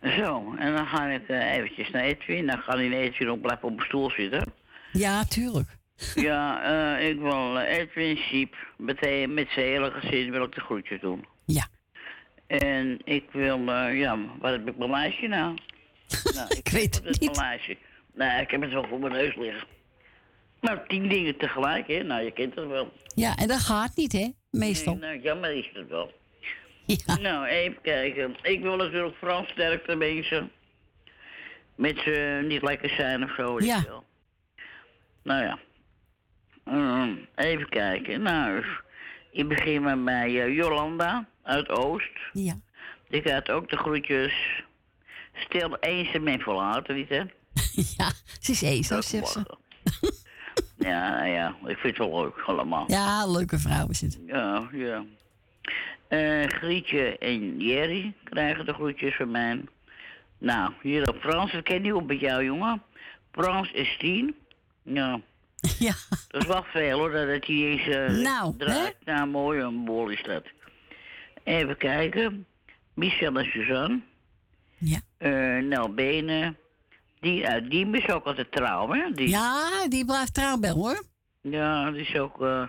Speaker 20: Zo, en dan ga ik eh, eventjes naar Edwin. Dan gaat hij Edwin ook blijven op de stoel zitten.
Speaker 1: Ja, tuurlijk.
Speaker 20: Ja, eh, ik wil eh, Edwin Siep met, met zijn hele gezin wil ik de groetjes doen.
Speaker 1: Ja.
Speaker 20: En ik wil, eh, ja, wat heb ik mijn lijstje nou? *laughs* nou ik, weet het niet. Mijn lijstje. Nee, ik heb het wel voor mijn neus liggen. Nou, tien dingen tegelijk, hè? Nou, je kent het wel.
Speaker 1: Ja, en dat gaat niet, hè? Meestal.
Speaker 20: Nee, nou, jammer is het wel. *laughs* Nou, even kijken. Ik wil natuurlijk Frans sterkte mensen. Met ze niet lekker zijn of zo.
Speaker 1: Ja.
Speaker 20: Nou ja. Ehm, even kijken. Nou, ik begin maar bij eh, Jolanda uit Oost.
Speaker 1: Ja.
Speaker 20: Die gaat ook de groetjes. Stil eens en men verlaten, niet hè? *laughs*
Speaker 1: ja, ze is ezel, zegt ze.
Speaker 20: Ja, nou ja, ik vind het wel leuk allemaal.
Speaker 1: Ja, leuke vrouw is het.
Speaker 20: Ja, ja. Eh, Grietje en Jerry krijgen de groetjes van mij. Nou, hier op Frans, dat ken je op met jou, jongen. Frans is tien. Ja. *laughs*
Speaker 1: Ja.
Speaker 20: Dat is wel veel hoor, dat het hier eens eh,
Speaker 1: Nou,
Speaker 20: draait. Nou, mooi, een bol is dat. Even kijken. Michel en Suzanne.
Speaker 1: Ja.
Speaker 20: Eh, Nel Benen. Die uit Diemen is ook altijd trouw, hè? Die,
Speaker 1: Ja, die blijft trouw bij hoor.
Speaker 20: ja, die is ook... eh,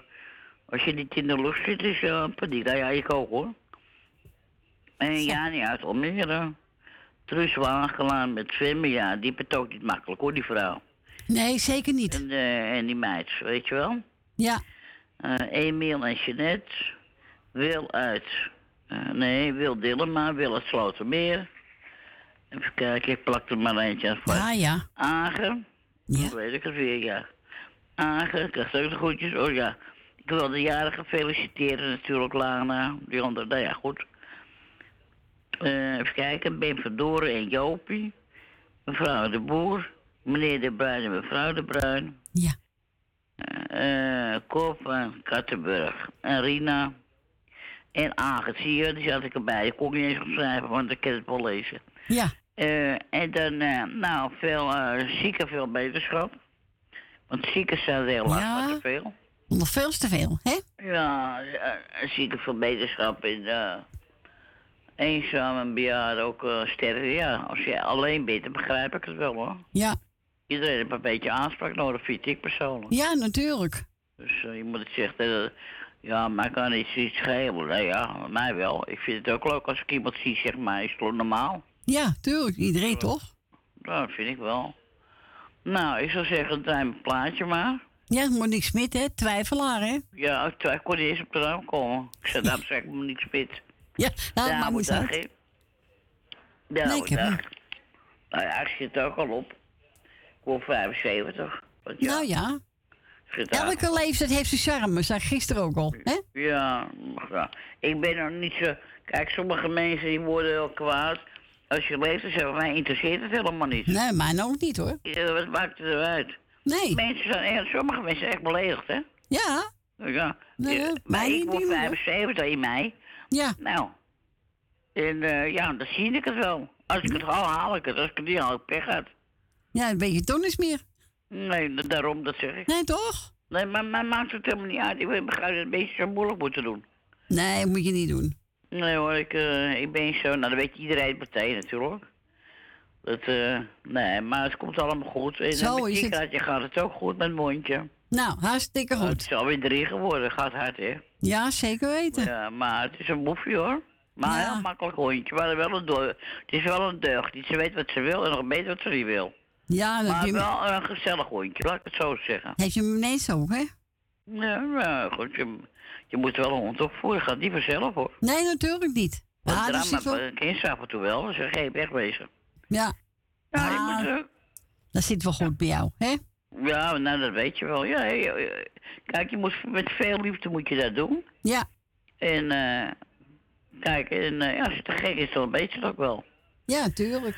Speaker 20: als je niet in de lucht zit, is uh, die kan ja, ik ook hoor. En Jani uit Almere. Truus Wagelaan met zwemmen, ja, die ook niet makkelijk hoor, die vrouw.
Speaker 1: Nee, zeker niet.
Speaker 20: En, eh, en die meid, weet je wel.
Speaker 1: Ja.
Speaker 20: Eh Emiel en Jeanette. Wil uit... eh, nee, Wil Dillema, Wil uit Slotermeer. Even kijken, ik plak er maar eentje aan vast.
Speaker 1: Ja, ja.
Speaker 20: Agen.
Speaker 1: Ja.
Speaker 20: Dat weet ik het weer, ja. Agen, krijgt ook de groetjes. Oh ja, ik wil de jarige feliciteren natuurlijk, Lana. Die andere, nou ja, goed. Even kijken, Ben Verdoren en Jopie. Mevrouw de Boer. Meneer de Bruin en mevrouw de Bruin.
Speaker 1: Ja.
Speaker 20: Eh Cor van Kattenburg. En Rina. En je, die zat ik erbij. Ik kon niet eens opschrijven, want ik kan het wel lezen.
Speaker 1: Ja.
Speaker 20: Eh, en dan, eh, nou, veel eh, zieken, veel beterschap. Want zieken zijn heel lang
Speaker 1: Ja.
Speaker 20: te veel.
Speaker 1: Nog veel te veel, hè?
Speaker 20: Ja, eh, zieken, veel beterschap. En eh eenzaam en bejaard ook eh sterren. Ja, als je alleen bent, dan begrijp ik het wel hoor.
Speaker 1: Ja.
Speaker 20: Iedereen heeft een beetje aanspraak nodig, vind ik persoonlijk.
Speaker 1: Ja, natuurlijk.
Speaker 20: Dus eh, je moet het zeggen, eh, ja, maar kan iets, iets schelen. Nee, ja, mij wel. Ik vind het ook leuk als ik iemand zie, zeg maar, is het toch normaal?
Speaker 1: Ja, tuurlijk. Iedereen toch?
Speaker 20: Nou, dat vind ik wel. Nou, ik zou zeggen, draai mijn plaatje maar.
Speaker 1: Ja, Monique Smit, hè? Twijfelaar, hè?
Speaker 20: Ja, ik ik kon eens op de naam komen. Ik zei, daarom zeg ik me niet spit. *laughs*
Speaker 1: Ja, nou, niet
Speaker 20: dag,
Speaker 1: uit.
Speaker 20: hè. Ja, dag. Nou ja, ik zit ook al op. Ik word 75. Want ja,
Speaker 1: Nou ja. Elke leeftijd heeft zijn charme, zei gisteren ook al. Hè?
Speaker 20: Ja, ja, ik ben nog niet zo... Kijk, sommige mensen die worden heel kwaad. Als je leeft, dan zeggen we, mij interesseert het helemaal niet.
Speaker 1: Nee, mij ook niet hoor.
Speaker 20: Ja, wat maakt het eruit?
Speaker 1: Nee.
Speaker 20: Mensen zijn, echt- sommige mensen zijn echt beledigd, hè?
Speaker 1: Ja.
Speaker 20: Ja.
Speaker 1: Nee,
Speaker 20: Ja, maar ik word
Speaker 1: niet, hoor.
Speaker 20: 75 in mei.
Speaker 1: Ja.
Speaker 20: Nou. En eh, ja, dan zie ik het wel. Als ik het haal, haal ik het. Als ik het niet haal, ik pech uit.
Speaker 1: Ja, een beetje tonnis meer.
Speaker 20: Nee, da- daarom, dat zeg ik.
Speaker 1: Nee, toch?
Speaker 20: Nee, maar, maar maakt het helemaal niet uit. Ik begrijp dat het een beetje zo moeilijk moeten doen.
Speaker 1: Nee, moet je niet doen.
Speaker 20: Nee hoor, ik, eh, ik ben zo... Nou, dat weet iedereen meteen natuurlijk. Dat, eh, nee, maar het komt allemaal goed. En
Speaker 1: Zo
Speaker 20: met
Speaker 1: is het.
Speaker 20: Kikaatje gaat het ook goed met mondje.
Speaker 1: Nou, hartstikke
Speaker 20: Het
Speaker 1: goed.
Speaker 20: is alweer drie geworden, gaat hard hè.
Speaker 1: Ja, zeker weten.
Speaker 20: Ja, maar het is een boefje hoor. Maar een heel makkelijk hondje. Maar wel een. Het is wel een deugd. Ze weet wat ze wil en nog beter wat ze niet wil.
Speaker 1: Ja, dat
Speaker 20: maar
Speaker 1: je,
Speaker 20: wel een gezellig hondje, laat ik het zo zeggen.
Speaker 1: heeft je hem ineens ook, hè?
Speaker 20: Ja, nou goed, je, je moet wel een hond opvoeren. Gaat niet vanzelf hoor.
Speaker 1: Nee, natuurlijk niet.
Speaker 20: Ja,
Speaker 1: Ja, dat
Speaker 20: drama
Speaker 1: wel...
Speaker 20: een kind af en toe wel, dus geen weg wezen.
Speaker 1: Ja.
Speaker 20: Ja, je
Speaker 21: Ah,
Speaker 20: moet, eh,
Speaker 21: Dat zit wel goed bij jou, hè?
Speaker 20: ja, nou dat weet je wel. Ja. Kijk, je moet met veel liefde moet je dat doen.
Speaker 21: Ja.
Speaker 20: En eh, kijk, en, eh, ja, als je te gek is, dan weet je het ook wel.
Speaker 21: Ja, tuurlijk.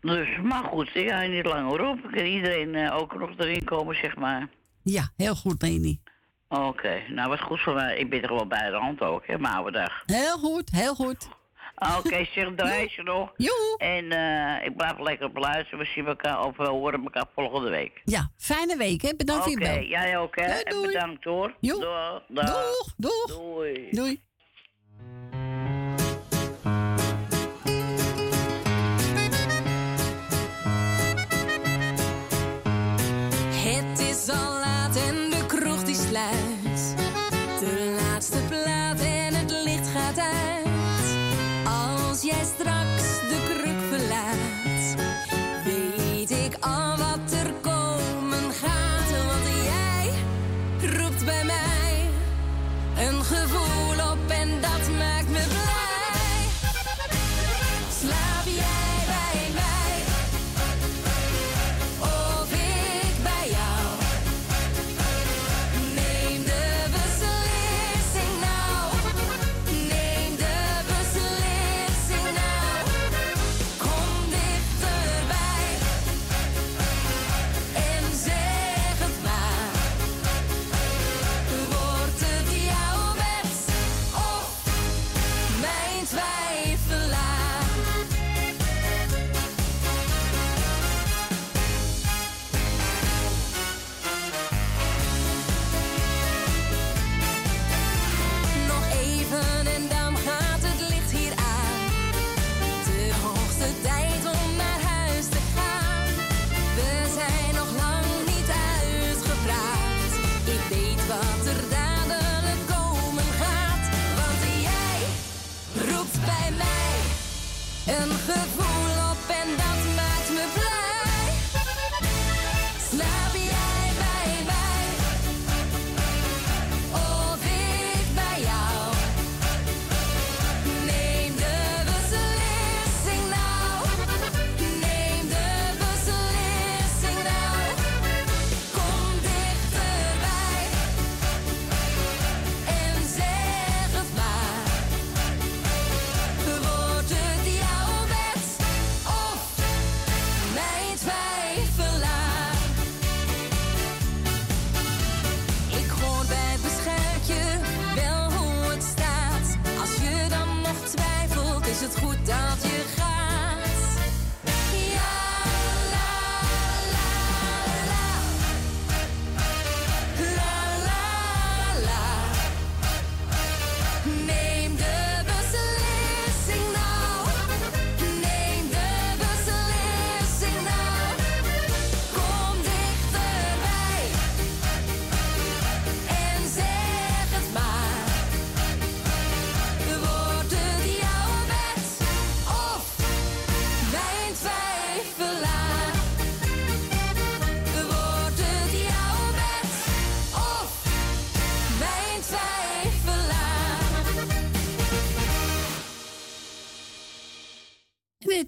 Speaker 20: Dus, maar goed, ik ga niet langer op. Kan iedereen eh, ook nog erin komen, zeg maar.
Speaker 21: Ja, heel goed, Leni.
Speaker 20: Oké, nou wat goed voor mij. Ik ben er wel bij de hand ook, hè, mijn oude dag.
Speaker 21: Heel goed, heel goed.
Speaker 20: Oké, zeg draai je nog.
Speaker 21: Joe.
Speaker 20: En eh, ik blijf lekker op luisteren. We zien elkaar of we horen elkaar volgende week.
Speaker 21: Ja, fijne week, hè? Bedankt voor je
Speaker 20: Oké, jij ook, hè? En bedankt hoor. Doeg. Dag.
Speaker 21: Doeg, doeg.
Speaker 20: Doei.
Speaker 21: Doei.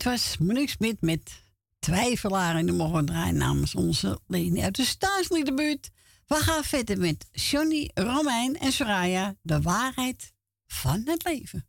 Speaker 21: Dit was Monique Smit met Twijfelaar. En die mogen draaien namens onze Leni uit de Staatsliedenbuurt. We gaan verder met Johnny, Romein en Soraya. De waarheid van het leven.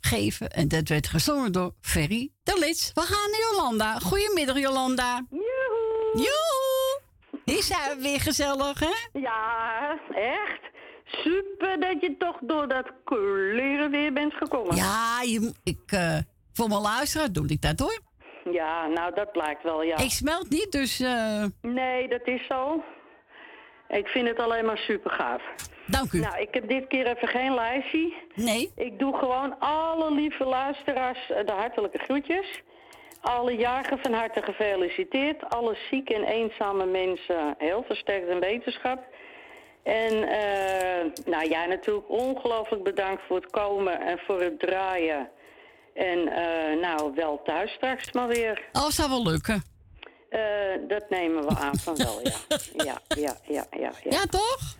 Speaker 22: Geven.
Speaker 1: En dat werd gezongen door Ferry de Lits. We gaan naar Jolanda. Goedemiddag, Jolanda. Joehoe. Joehoe. Zijn we weer gezellig, hè?
Speaker 23: Ja, echt. Super dat je toch door dat kleren weer bent gekomen.
Speaker 1: Ja, je, ik, eh, voor mijn luisteraar doe ik dat hoor.
Speaker 23: Ja, nou dat blijkt wel, ja.
Speaker 1: Ik smelt niet, dus... eh,
Speaker 23: Nee, dat is zo. Ik vind het alleen maar super gaaf.
Speaker 1: Dank u.
Speaker 23: Nou, ik heb dit keer even geen lijstje.
Speaker 1: Nee.
Speaker 23: Ik doe gewoon alle lieve luisteraars eh, de hartelijke groetjes. Alle jarigen van harte gefeliciteerd. Alle zieke en eenzame mensen heel versterkt in wetenschap. En eh, nou ja, natuurlijk ongelooflijk bedankt voor het komen en voor het draaien. En eh, nou, wel thuis straks maar weer.
Speaker 1: Oh, zou wel lukken.
Speaker 23: Dat nemen we aan van wel, ja. *laughs* Ja, ja, ja, ja. Ja,
Speaker 1: ja toch?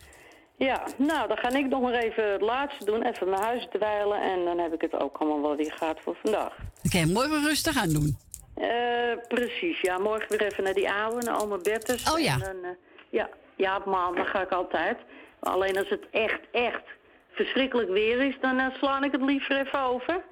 Speaker 23: Ja, nou, dan ga ik nog maar even het laatste doen. Even mijn huis dweilen en dan heb ik het ook allemaal wel weer gehad voor vandaag.
Speaker 1: Oké, morgen rustig aan doen.
Speaker 23: Eh, precies, ja. Morgen weer even naar die oude, naar oma Bertus.
Speaker 1: Oh ja.
Speaker 23: En dan, eh, ja, ja, op maandag ga ik altijd. Alleen als het echt, echt verschrikkelijk weer is, dan eh, sla ik het liever even over.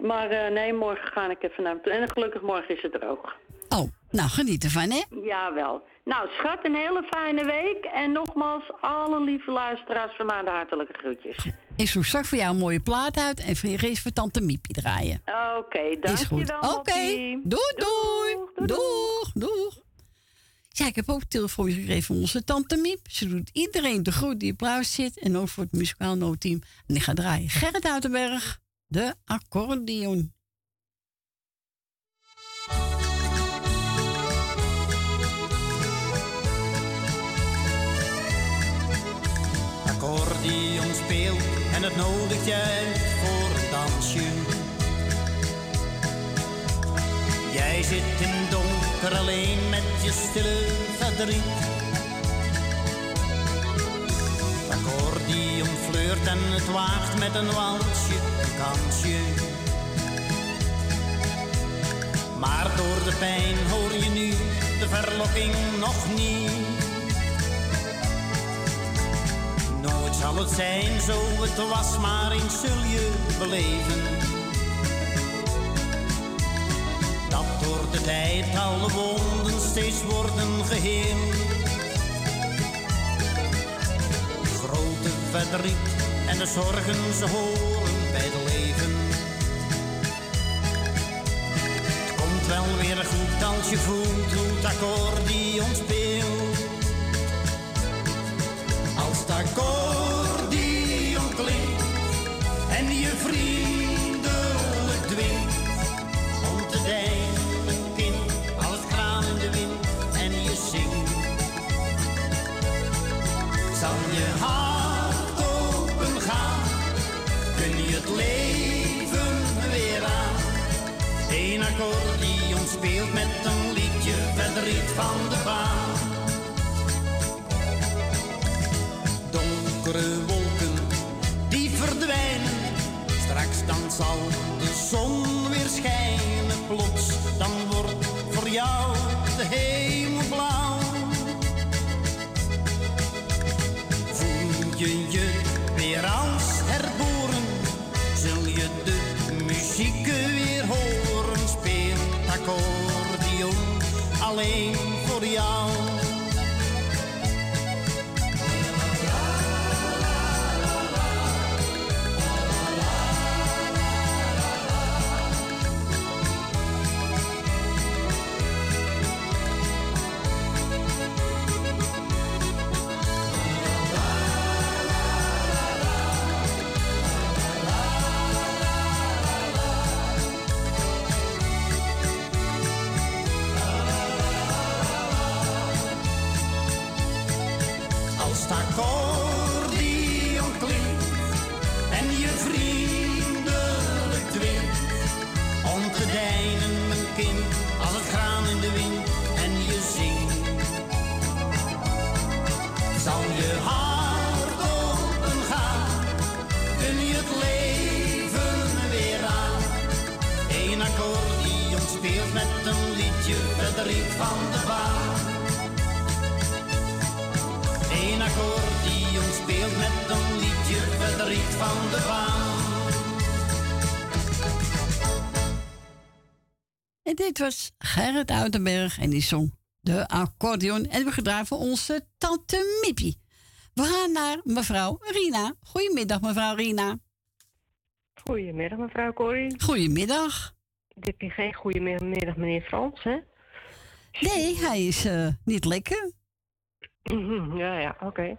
Speaker 23: Maar nee, morgen ga ik even naar hem toe. En gelukkig morgen is het droog.
Speaker 1: Oh, nou geniet ervan, hè?
Speaker 23: Jawel. Nou, schat, een hele fijne week. En nogmaals, alle lieve luisteraars van mij de hartelijke groetjes.
Speaker 1: Ik zoek straks voor jou een mooie plaat uit en voor je voor tante Miepie draaien.
Speaker 23: Oké,
Speaker 1: Is goed.
Speaker 23: dankjewel.
Speaker 1: Oké, doei, doei. Doeg, doeg. Ja, ik heb ook een telefoon gekregen van onze tante Miep. Ze doet iedereen de groet die op luister zit. En ook voor het muzikaal noodteam. En ik ga draaien. Gerrit Uitenberg, de accordeon.
Speaker 11: Speelt en het nodigt uit voor een dansje. Jij zit in donker alleen met je stille verdriet. Het accordeon fleurt en het waagt met een walsje een kansje. Maar door de pijn hoor je nu de verlokking nog niet. Nooit zal het zijn zo het was, maar eens zul je beleven. Dat door de tijd alle wonden steeds worden geheeld. Grote verdriet en de zorgen ze horen bij het leven. Het komt wel weer goed als je voelt hoe het accordeon speelt. Als het accordeon klinkt en je vriendelijk dwingt om te deinen, kind, als het graan in de wind en je zingt, zal je hart open gaan, kun je het leven weer aan. Een accordeon speelt met een liedje verdriet van de alleen lied van de baan. Een accordeon speelt met een liedje verdriet van de baan.
Speaker 1: En dit was Gerrit Uitenberg en die zong de accordeon. En we gedraaien voor onze tante Mippie. We gaan naar mevrouw Rina. Goedemiddag, mevrouw Rina.
Speaker 24: Goedemiddag, mevrouw Corrie.
Speaker 1: Goedemiddag.
Speaker 24: Dit is geen goedemiddag, meneer Frans, hè?
Speaker 1: Nee, hij is eh, niet lekker.
Speaker 24: Mhm, Ja, ja, oké.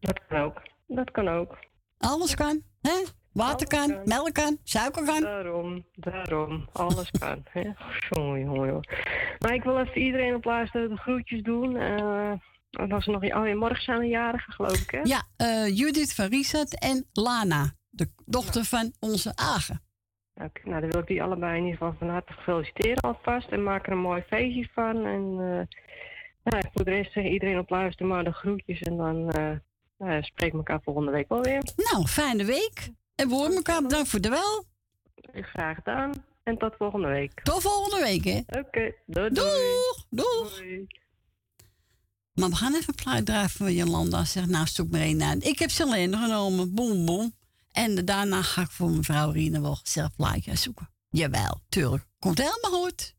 Speaker 24: Dat kan ook. Dat kan ook.
Speaker 1: Alles kan, hè? Water kan, melk kan, suiker kan.
Speaker 24: Daarom, daarom. Alles kan, hè? Jongen, jongen, jongen. Maar ik wil even iedereen op luisteren de groetjes doen. en als er nog... Oh, morgen zijn er jarigen, geloof ik, hè?
Speaker 1: Ja, eh, Judith van Riesert en Lana, de dochter van onze Agen.
Speaker 24: Oké, nou, dan wil ik die allebei in ieder geval van harte feliciteren alvast. En maak er een mooi feestje van. En eh nou, voor de rest zeggen iedereen op luisteren maar de groetjes. En dan eh nou, we elkaar volgende week wel weer.
Speaker 1: Nou, fijne week. En we horen elkaar bedankt voor de wel.
Speaker 24: Graag gedaan. En tot volgende week.
Speaker 1: Tot volgende week, hè?
Speaker 24: Oké, doei, doei.
Speaker 1: Doeg, doeg. Maar we gaan even een plaat draaien van Jolanda. Zeg, nou, zoek maar één aan. Ik heb Selene genomen. Boom, boom. En daarna ga ik voor mevrouw Rina wel zelf plaatje zoeken. Jawel, tuurlijk. Komt helemaal goed.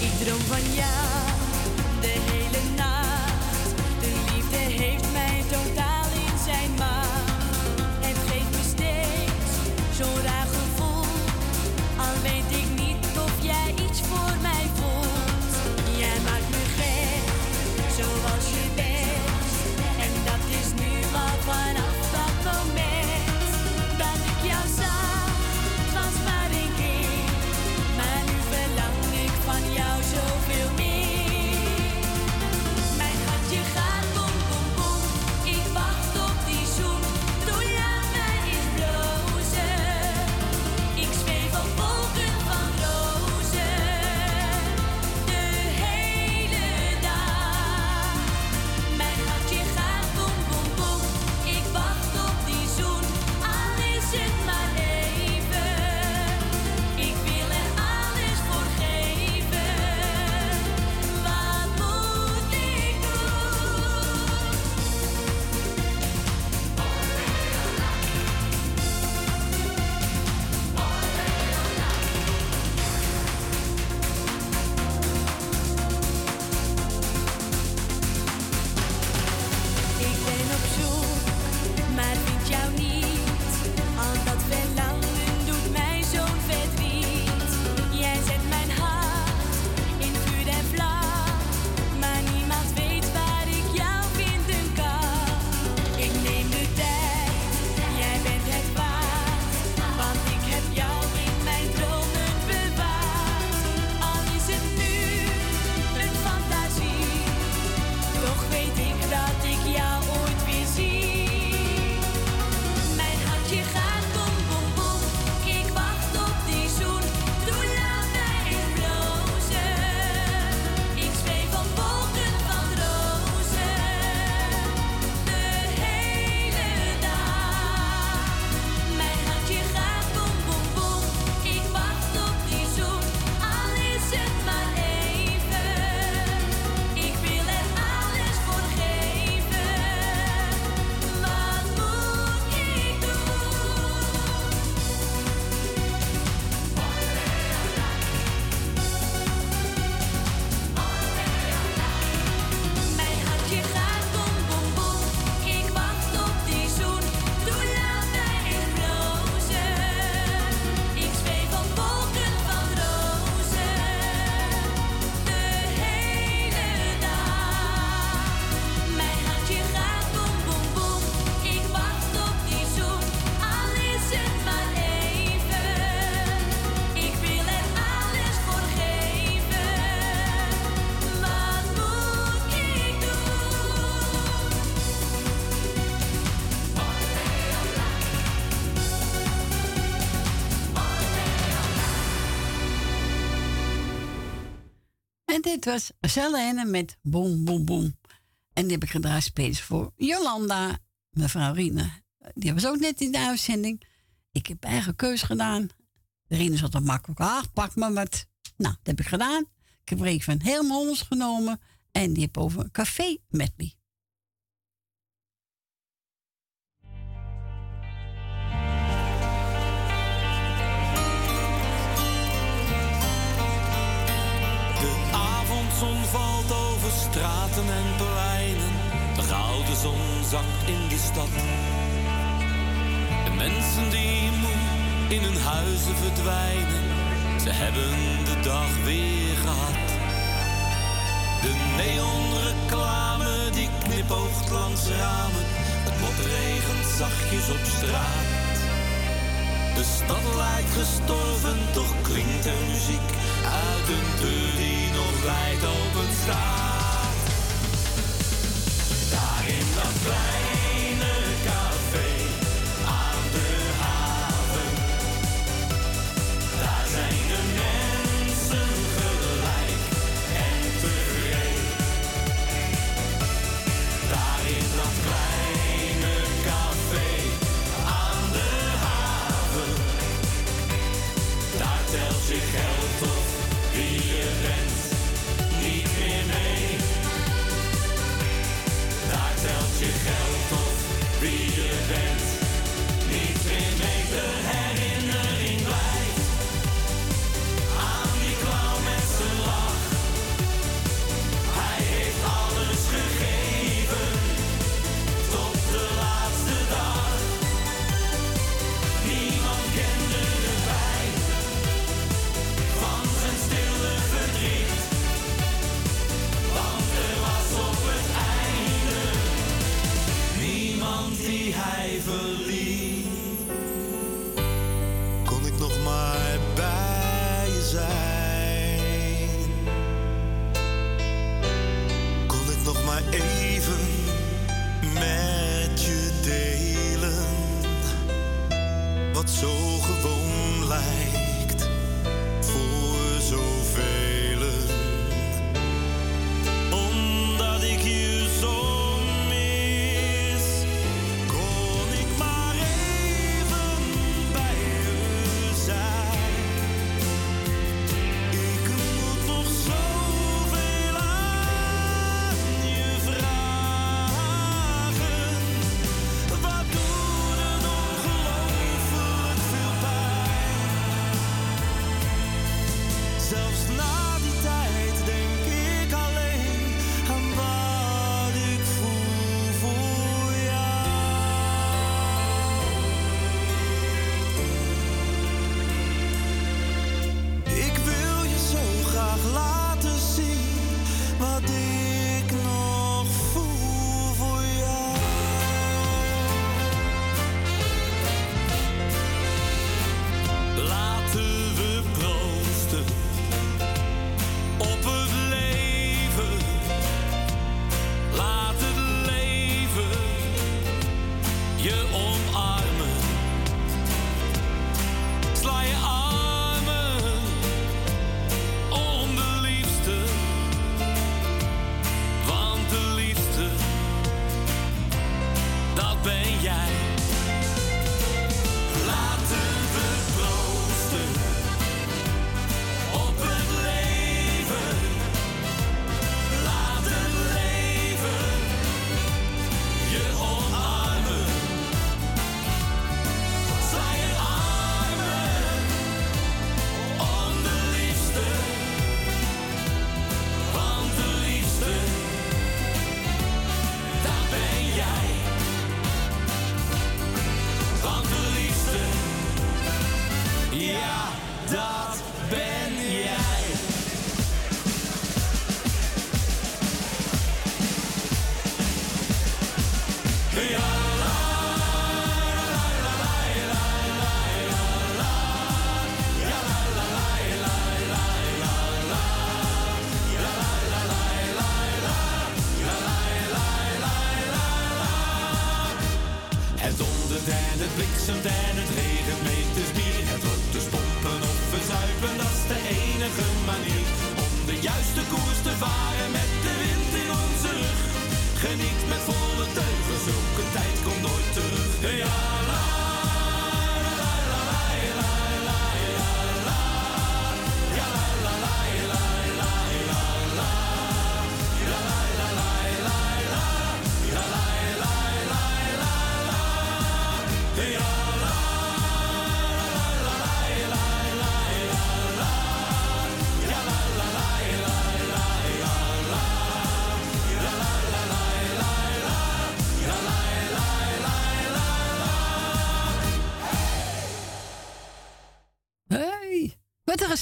Speaker 13: Ik droom van jou
Speaker 1: dit was Zelene met Boom Boom Boom. En die heb ik gedraaid space voor Jolanda, mevrouw Rina. Die was ook net in de uitzending. Ik heb eigen keus gedaan. Rina zat er makkelijk. Ah, pak maar wat. Nou, dat heb ik gedaan. Ik heb Reek van Helmholz genomen. En die heb over een café met me.
Speaker 15: zakt in de stad. De mensen die moe in hun huizen verdwijnen, ze hebben de dag weer gehad. De neonreclame die knipoogt langs ramen, het motregent zachtjes op straat. De stad lijkt gestorven, toch klinkt er muziek uit een deur die nog wijd open staat daar in dat plein.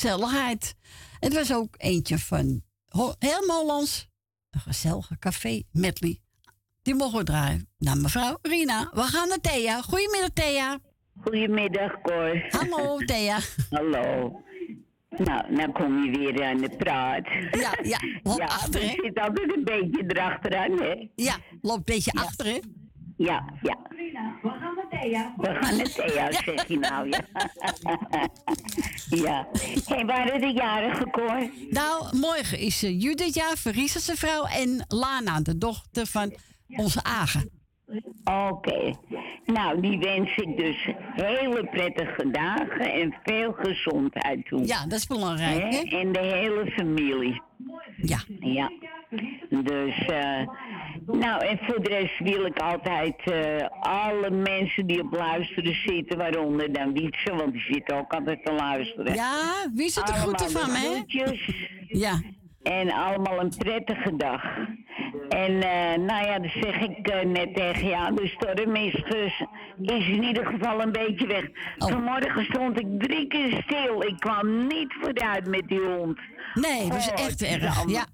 Speaker 1: Gezelligheid. Het was ook eentje van helemaal Hollands. Een gezellige café medley. Die mogen we draaien. Nou, mevrouw Rina, we gaan naar Thea. Goedemiddag, Thea.
Speaker 25: Goedemiddag, Cor.
Speaker 1: Hallo, Thea. *laughs*
Speaker 25: Hallo. Nou, nou kom je weer aan de praat.
Speaker 1: Ja, ja. Loopt
Speaker 25: ja,
Speaker 1: achter,
Speaker 25: je zit altijd een beetje erachteraan, hè?
Speaker 1: Ja, loopt een beetje achter, hè?
Speaker 25: Ja, ja.
Speaker 1: We gaan naar Thea.
Speaker 25: We gaan naar Thea, zeg je nou, ja. ja. Hé, waren de jarigen, Cor?
Speaker 1: Nou, morgen is uh, Judith, ja, Verisa zijn vrouw. En Lana, de dochter van onze Agen.
Speaker 25: Oké. Nou, die wens ik dus hele prettige dagen en veel gezondheid toe.
Speaker 1: Ja, dat is belangrijk, hè?
Speaker 25: En de hele familie.
Speaker 1: Ja.
Speaker 25: Ja. Dus, eh, nou, en voor de rest wil ik altijd eh, alle mensen die op luisteren zitten, waaronder dan Wietse, want die zit ook altijd te luisteren.
Speaker 1: Ja, wie zit er goed van, hè? Ja.
Speaker 25: En allemaal een prettige dag. En eh, nou ja, dat zeg ik eh, net tegen jou. De storm is, dus, is in ieder geval een beetje weg.
Speaker 1: Oh.
Speaker 25: Vanmorgen stond ik drie keer stil. Ik kwam niet vooruit met die hond.
Speaker 1: Nee, dat is
Speaker 25: Oh,
Speaker 1: echt erg. Ja.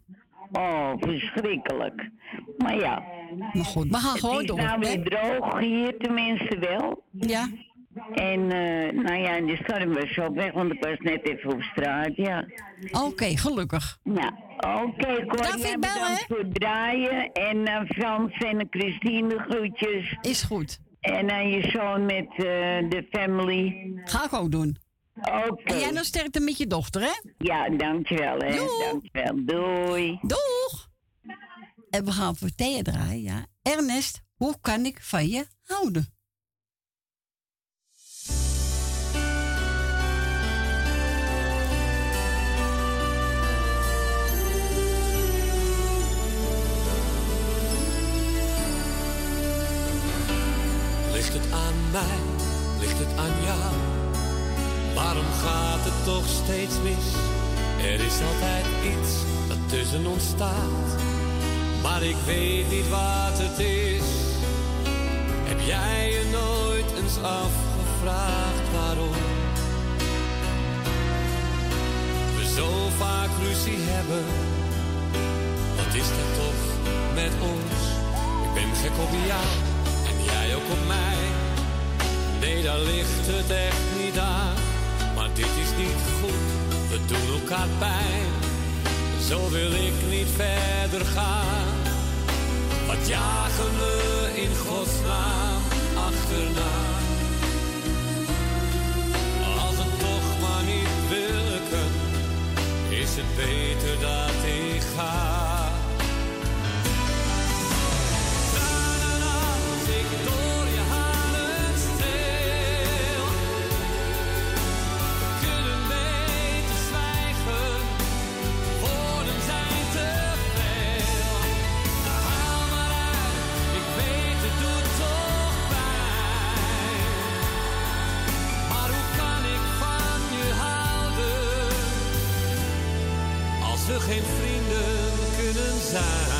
Speaker 25: Oh, verschrikkelijk. Maar ja.
Speaker 1: Maar goed, we gaan gewoon
Speaker 25: Het is nou
Speaker 1: hè?
Speaker 25: weer droog hier tenminste wel.
Speaker 1: Ja.
Speaker 25: En eh, nou ja, en de storm was ook weg, want ik was net even op straat, ja.
Speaker 1: Oké, gelukkig.
Speaker 25: Nou, oké, Cor,
Speaker 1: David,
Speaker 25: jij
Speaker 1: bel,
Speaker 25: bedankt voor het draaien. En aan Frans en Christine groetjes.
Speaker 1: Is goed.
Speaker 25: En aan je zoon met eh, de family.
Speaker 1: Ga ik ook doen.
Speaker 25: Oké.
Speaker 1: En jij nog sterkte met je dochter, hè?
Speaker 25: Ja, dankjewel, hè. Dankjewel. Doei.
Speaker 1: Doeg! En we gaan voor Thea draaien, ja. Ernest, hoe kan ik van je houden?
Speaker 4: Ligt het aan mij? Waarom gaat het toch steeds mis? Er is altijd iets dat tussen ons staat. Maar ik weet niet wat het is. Heb jij je nooit eens afgevraagd waarom? We zo vaak ruzie hebben. Wat is er toch met ons? Ik ben gek op jou en jij ook op mij. Nee, daar ligt het echt niet aan. Dit is niet goed, we doen elkaar pijn. Zo wil ik niet verder gaan. Wat jagen we in godsnaam achterna? Als het toch maar niet wil is het beter dat ik ga. Kunnen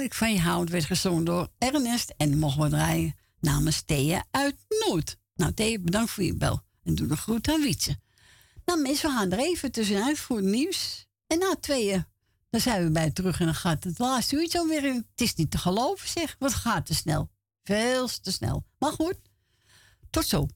Speaker 4: Ik van je houden?
Speaker 1: werd gezongen door Ernest. En mogen we draaien namens Thea uit Noord. Nou, Thea, bedankt voor je bel. En doe de groet aan Wietse. Nou, mensen, we gaan er even tussenuit voor het nieuws. En na tweeën, dan zijn we bij terug en dan gaat het laatste uurtje alweer in. Het is niet te geloven, zeg. Wat gaat te snel. Veel te snel. Maar goed, tot zo.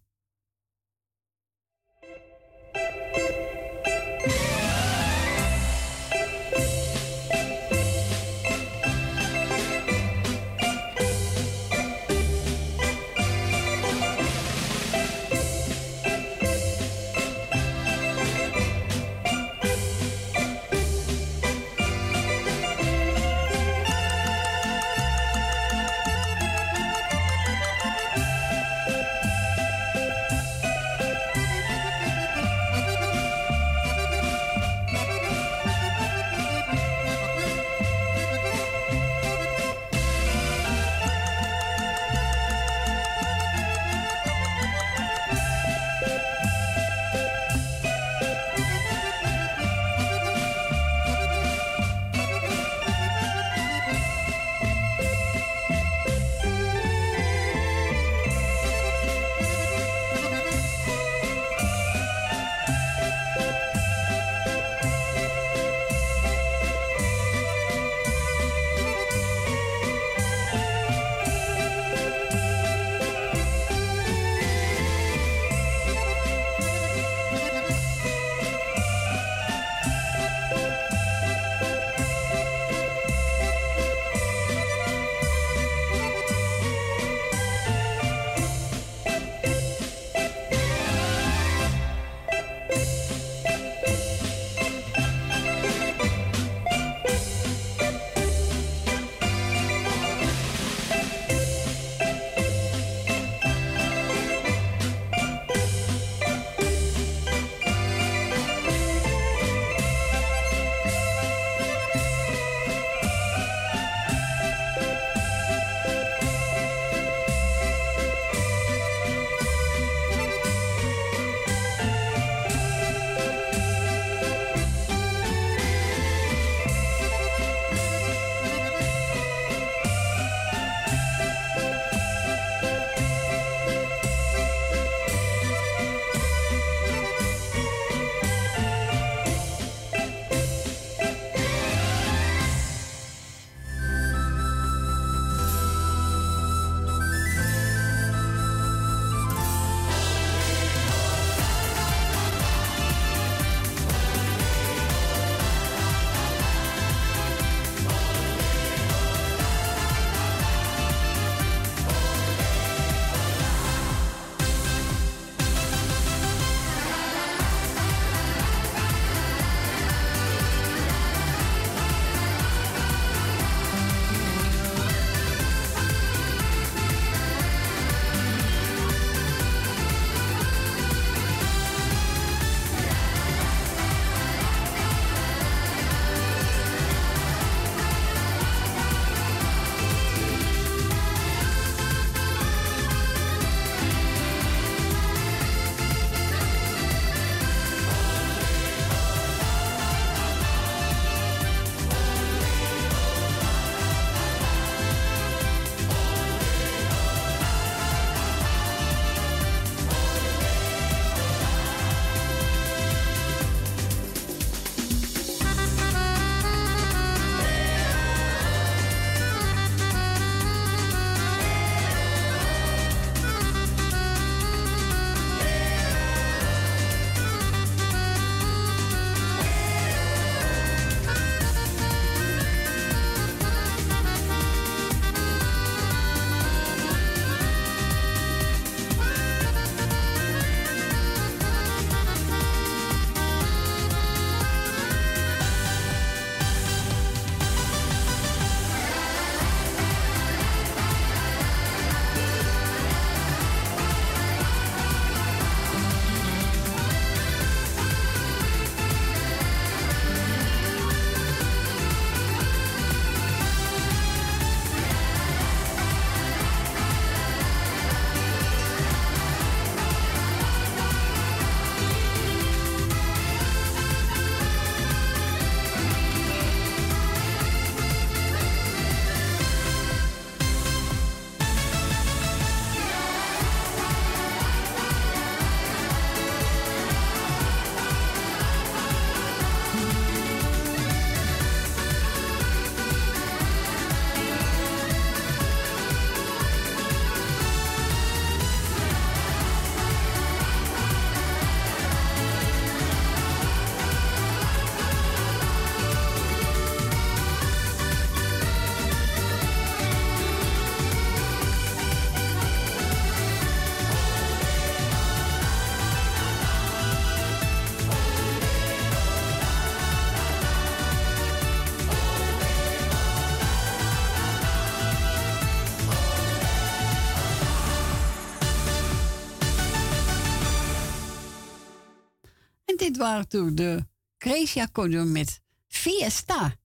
Speaker 1: Dit waren toen de Crazy Accordeon met Fiesta.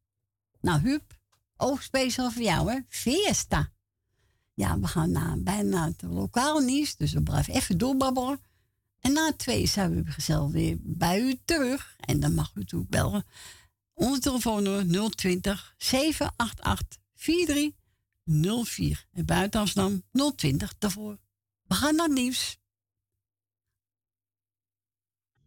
Speaker 1: Nou, Huub, ook speciaal voor jou, hè? Fiesta. Ja, we gaan naar, bijna het lokale nieuws, dus we blijven even doorbabbelen. En na twee zijn we gezellig weer bij u terug. En dan mag u toe bellen. Onze telefoonnummer 020 788 4304. En buiten Amsterdam 020 daarvoor. We gaan naar het nieuws.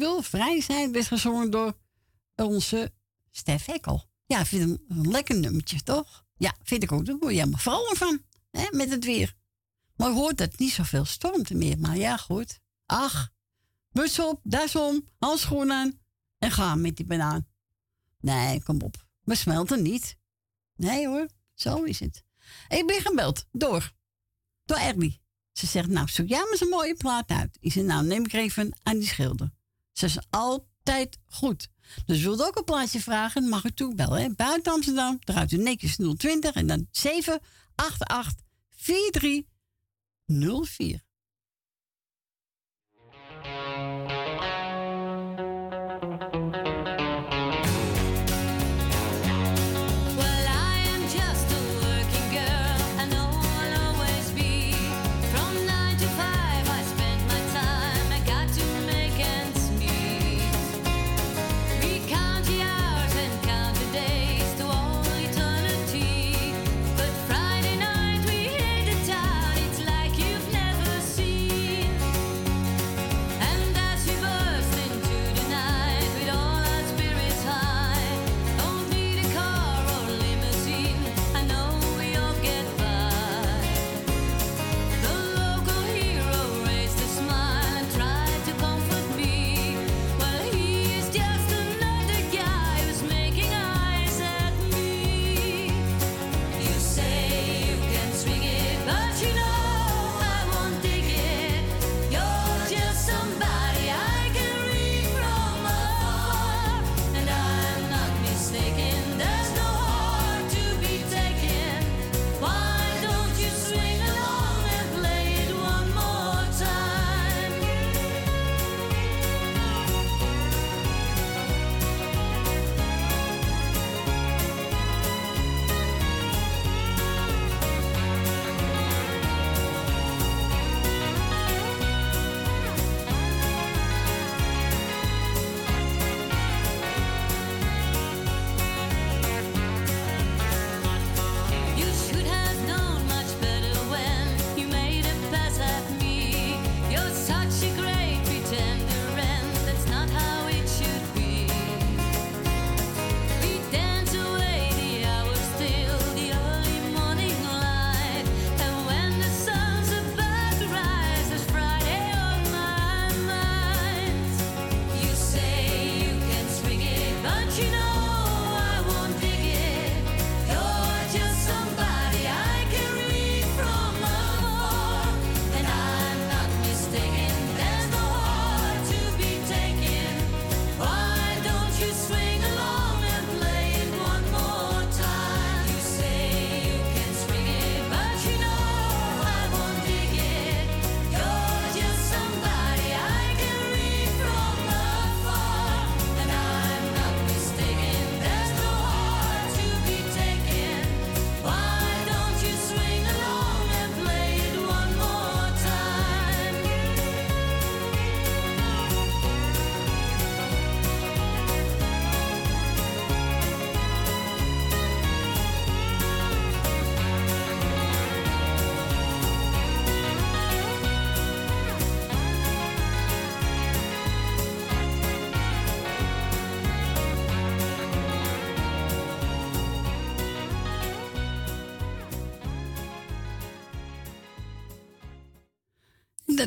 Speaker 10: wil vrij zijn,
Speaker 1: werd gezongen door onze Stef Hekkel. Ja, vind hem een lekker nummertje, toch? Ja, vind ik ook. Daar word je helemaal vrolijk van, hè, met het weer. Maar hoort dat niet zoveel stormt meer. Maar ja, goed. Ach, muts op, das om, handschoenen aan en gaan met die banaan. Nee, kom op. We smelten niet. Nee hoor, zo is het. Ik ben gebeld door, door Ernie. Ze zegt, nou, zoek jij maar zo'n mooie plaat uit. Ik zeg, nou, neem ik er even aan die schilder. Ze is altijd goed. Dus wilt ook een plaatje vragen, mag u toebellen. Hè? Buiten Amsterdam, draait u netjes 020 en dan 788
Speaker 13: 4304.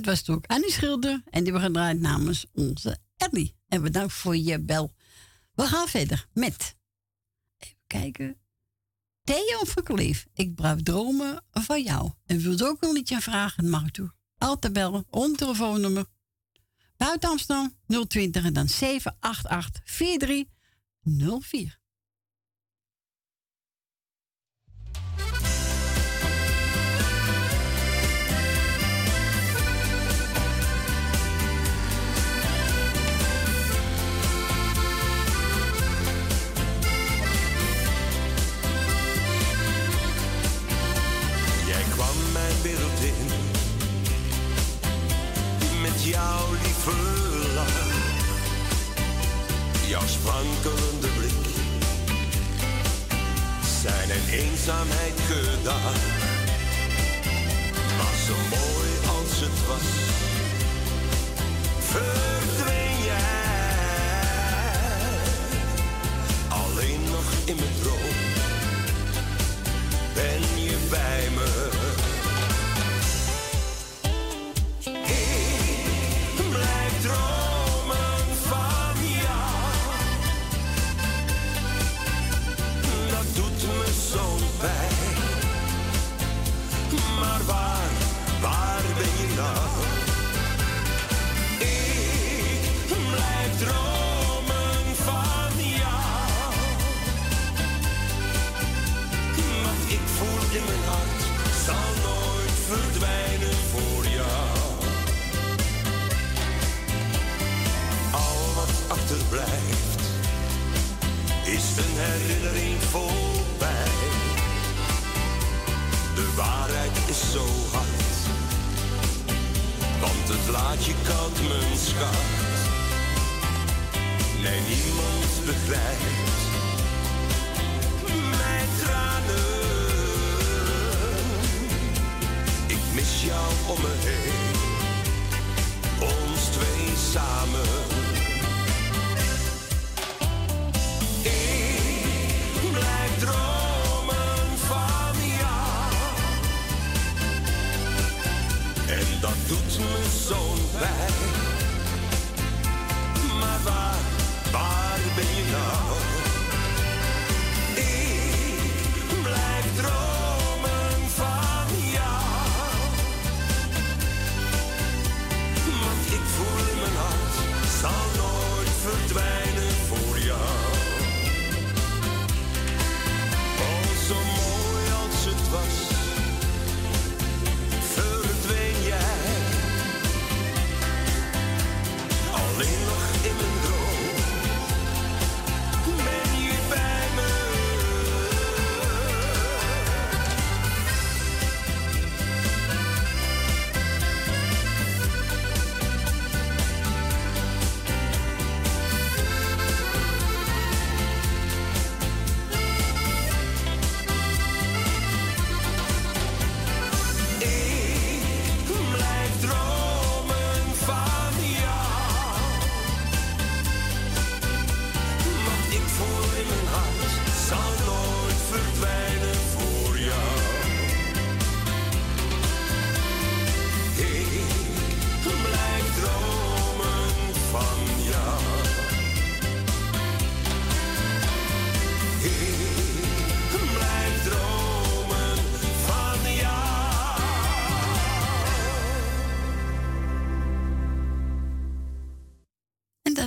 Speaker 1: Dat was toch ook Annie Schilder. En die we gedraaid namens onze Ellie. En bedankt voor je bel. We gaan verder met. Even kijken. Theo van Kleef. Ik bruik dromen van jou. En wilt ook nog niet je vragen? Mag toe. Altijd bellen. Om telefoonnummer. Buiten Amsterdam 020 en dan 788 4304.
Speaker 15: wankelende blik zijn een eenzaamheid gedaan. Was zo mooi als het was, verdween.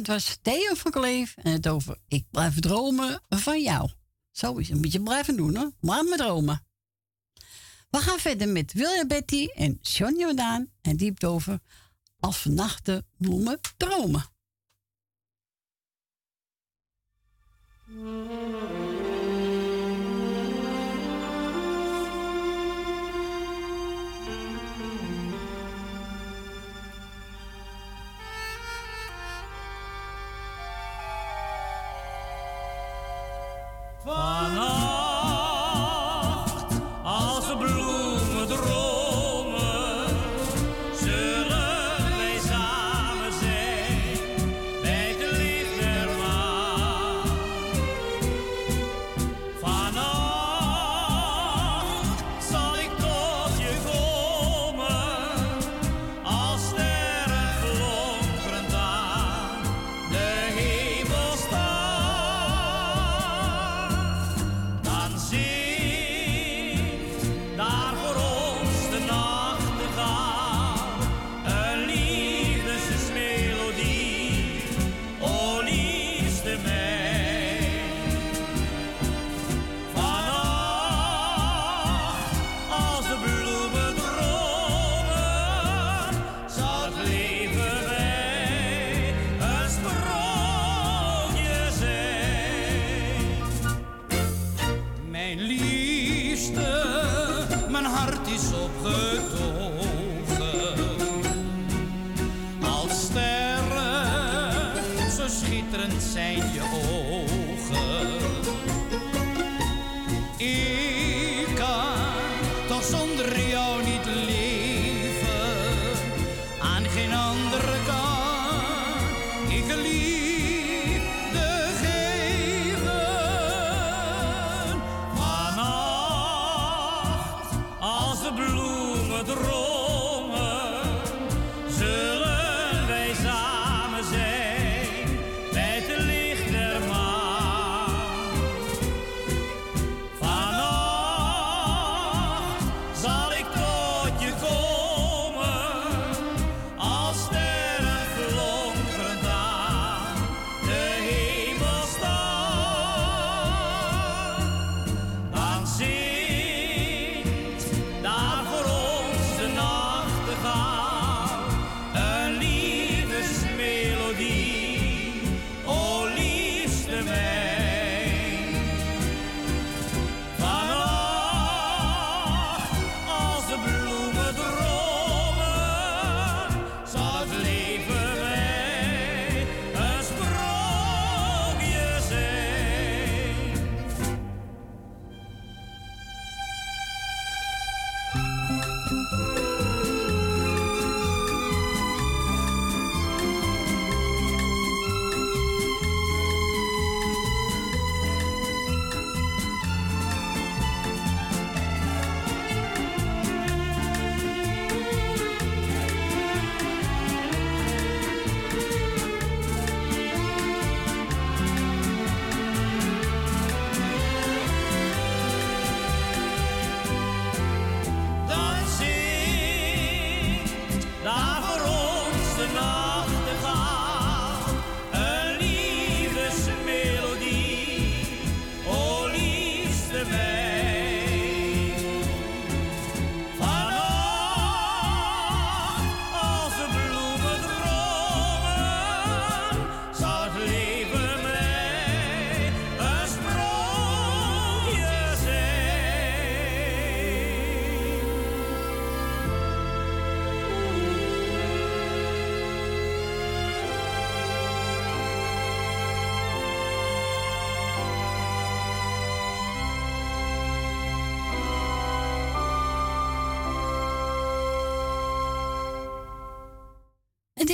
Speaker 1: het was
Speaker 26: Theo van Kleef en het over Ik blijf dromen van jou. Zo is een beetje blijven doen hoor. Laat me dromen. We gaan verder met William Betty en Sean Jordaan. En diep over Als nachten bloemen dromen.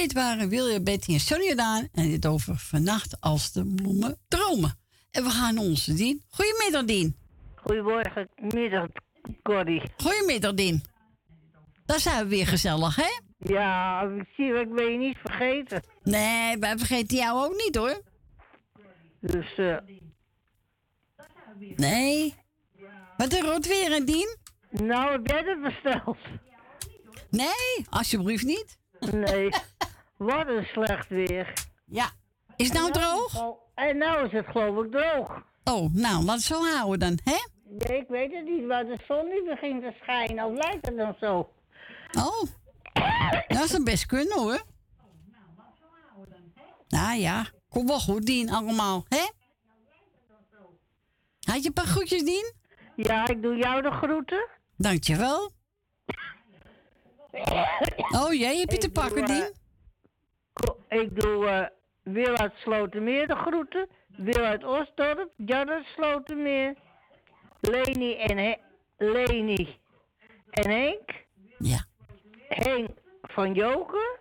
Speaker 1: Dit waren William, Betty en Sonny Jordaan. En dit over vannacht als de bloemen dromen. En we gaan onze Dien. Goedemiddag, Dien.
Speaker 27: Goedemorgen, middag, Corrie.
Speaker 1: Goedemiddag, Dien. Daar zijn we weer gezellig, hè?
Speaker 27: Ja, ik zie ik ben je niet vergeten.
Speaker 1: Nee, wij vergeten jou ook niet, hoor.
Speaker 27: Dus, eh
Speaker 1: Nee. Wat een rot weer, Dien?
Speaker 27: Nou, heb jij dat besteld?
Speaker 1: Nee, alsjeblieft niet.
Speaker 27: Nee. *laughs* Wat een slecht weer.
Speaker 1: Ja. Is het nou droog?
Speaker 27: En nou is het geloof ik droog.
Speaker 1: Oh, nou, laat het zo houden dan, hè?
Speaker 27: Nee, ik weet het niet, waar de zon niet begint te schijnen. Of lijkt het dan zo?
Speaker 1: Oh. Dat zou best kunnen, hoor. Nou ja, kom wel goed, Dien, allemaal, hè? Had je een paar groetjes, Dien?
Speaker 27: Ja, ik doe jou de groeten.
Speaker 1: Dankjewel. Oh jee, heb je te pakken,
Speaker 27: doe, eh,
Speaker 1: Dien?
Speaker 27: Ik doe eh Wil uit Slotermeer de groeten. Wil uit Osdorp, Jan uit Slotermeer. Leni en, He Leni en Henk.
Speaker 1: Ja.
Speaker 27: Henk van Joken.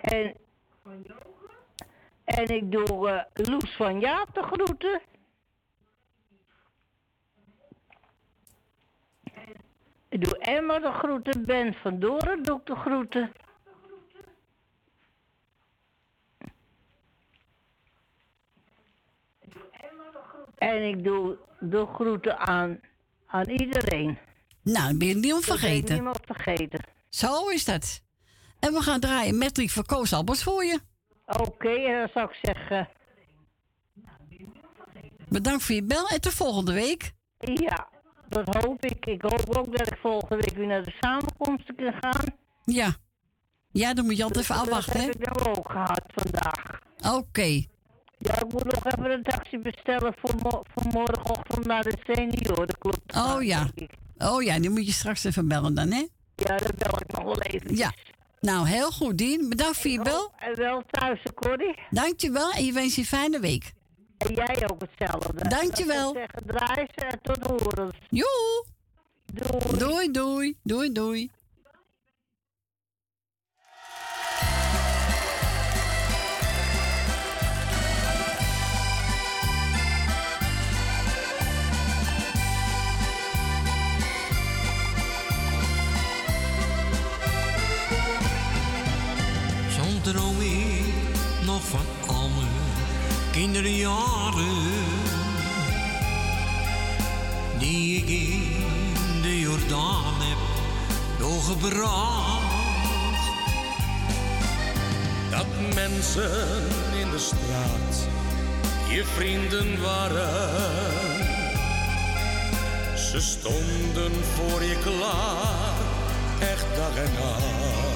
Speaker 27: En, en ik doe eh, Loes van Jaap de groeten. Ik doe Emma de groeten, Ben van Doren doe ik de groeten. En ik doe de groeten aan, aan iedereen.
Speaker 1: Nou, dan ben je niemand
Speaker 27: Ik ben
Speaker 1: vergeten.
Speaker 27: niemand vergeten.
Speaker 1: Zo is dat. En we gaan draaien met van Koos Albers voor je.
Speaker 27: Oké, en dan zou ik zeggen...
Speaker 1: Bedankt voor je bel en tot volgende week.
Speaker 27: Ja, dat hoop ik. Ik hoop ook dat ik volgende week weer naar de samenkomsten kan gaan.
Speaker 1: Ja. Ja, dan moet je altijd even afwachten,
Speaker 27: Dat heb ik nou ook gehad vandaag.
Speaker 1: Oké.
Speaker 27: Ja, ik moet nog even een taxi bestellen voor, mo voor morgenochtend naar de seniorenclub.
Speaker 1: Oh ja. Oh ja, die moet je straks even bellen dan, hè?
Speaker 27: Ja, dat bel ik nog wel even.
Speaker 1: Ja. Nou, heel goed, Dien. Bedankt voor je bel.
Speaker 27: En wel thuis, Corrie.
Speaker 1: Dankjewel en je wens je een fijne week.
Speaker 27: En jij ook hetzelfde.
Speaker 1: Dankjewel.
Speaker 27: Dat wil zeggen, draai ze en tot horens.
Speaker 1: Joe.
Speaker 27: Doei.
Speaker 1: Doei, doei. Doei, doei.
Speaker 28: Kinderjaren. Die ik in de Jordaan heb doorgebracht.
Speaker 4: Dat mensen in de straat je vrienden waren. Ze stonden voor je klaar, echt dag en nacht.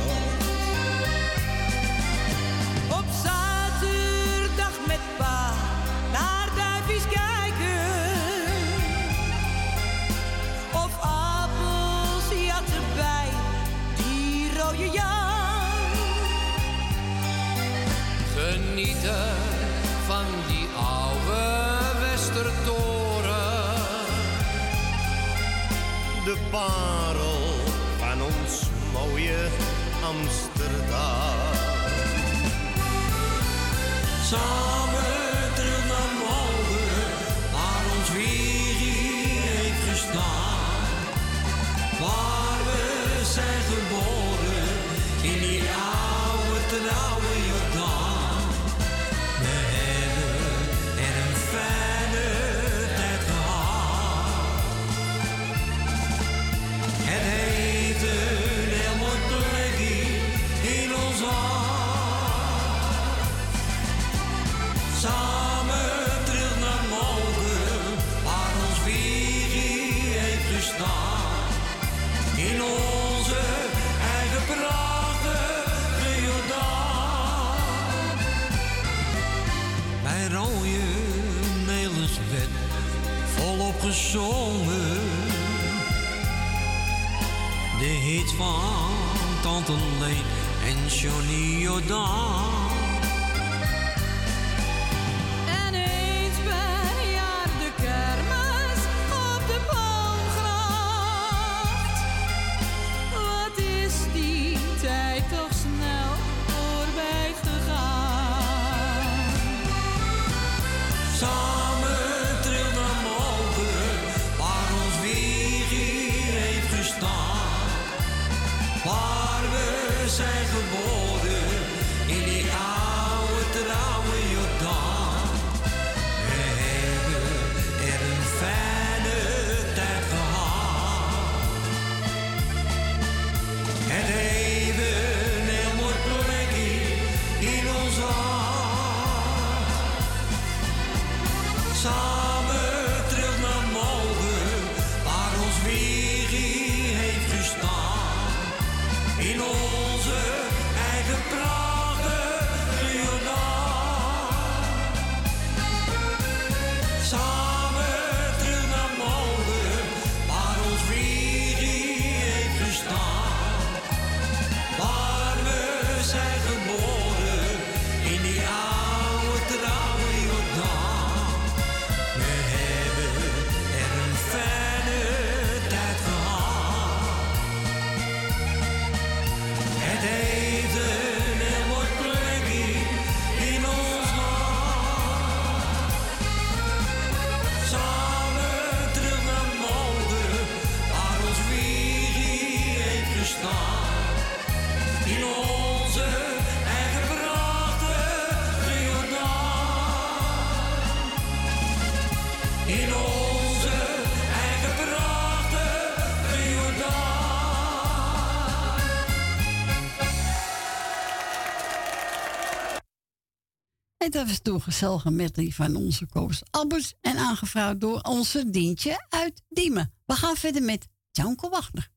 Speaker 16: dat was doorgezelgen met die van onze Koos Abbus en aangevraagd door onze Dientje uit Diemen. We gaan verder met Janko Wagner.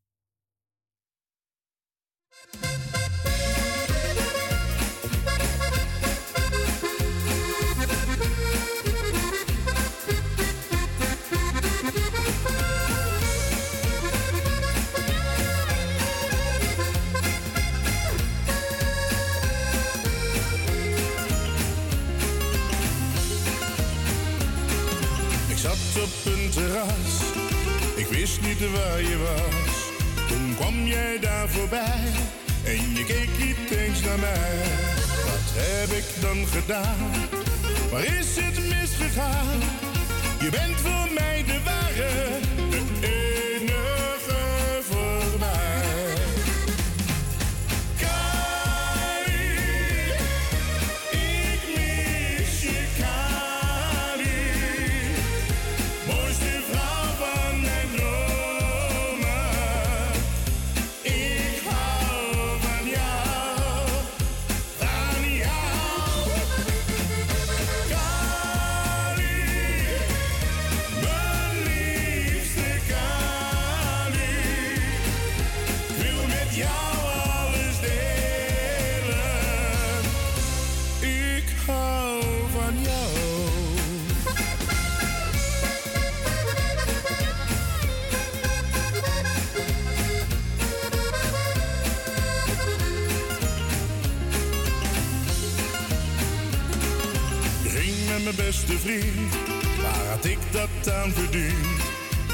Speaker 29: had ik dat aan verdiend.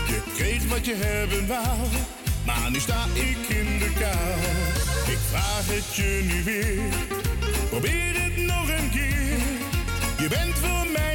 Speaker 29: Je kreeg wat je hebben wou, maar nu sta ik in de kou. Ik vraag het je nu weer, probeer het nog een keer. Je bent voor mij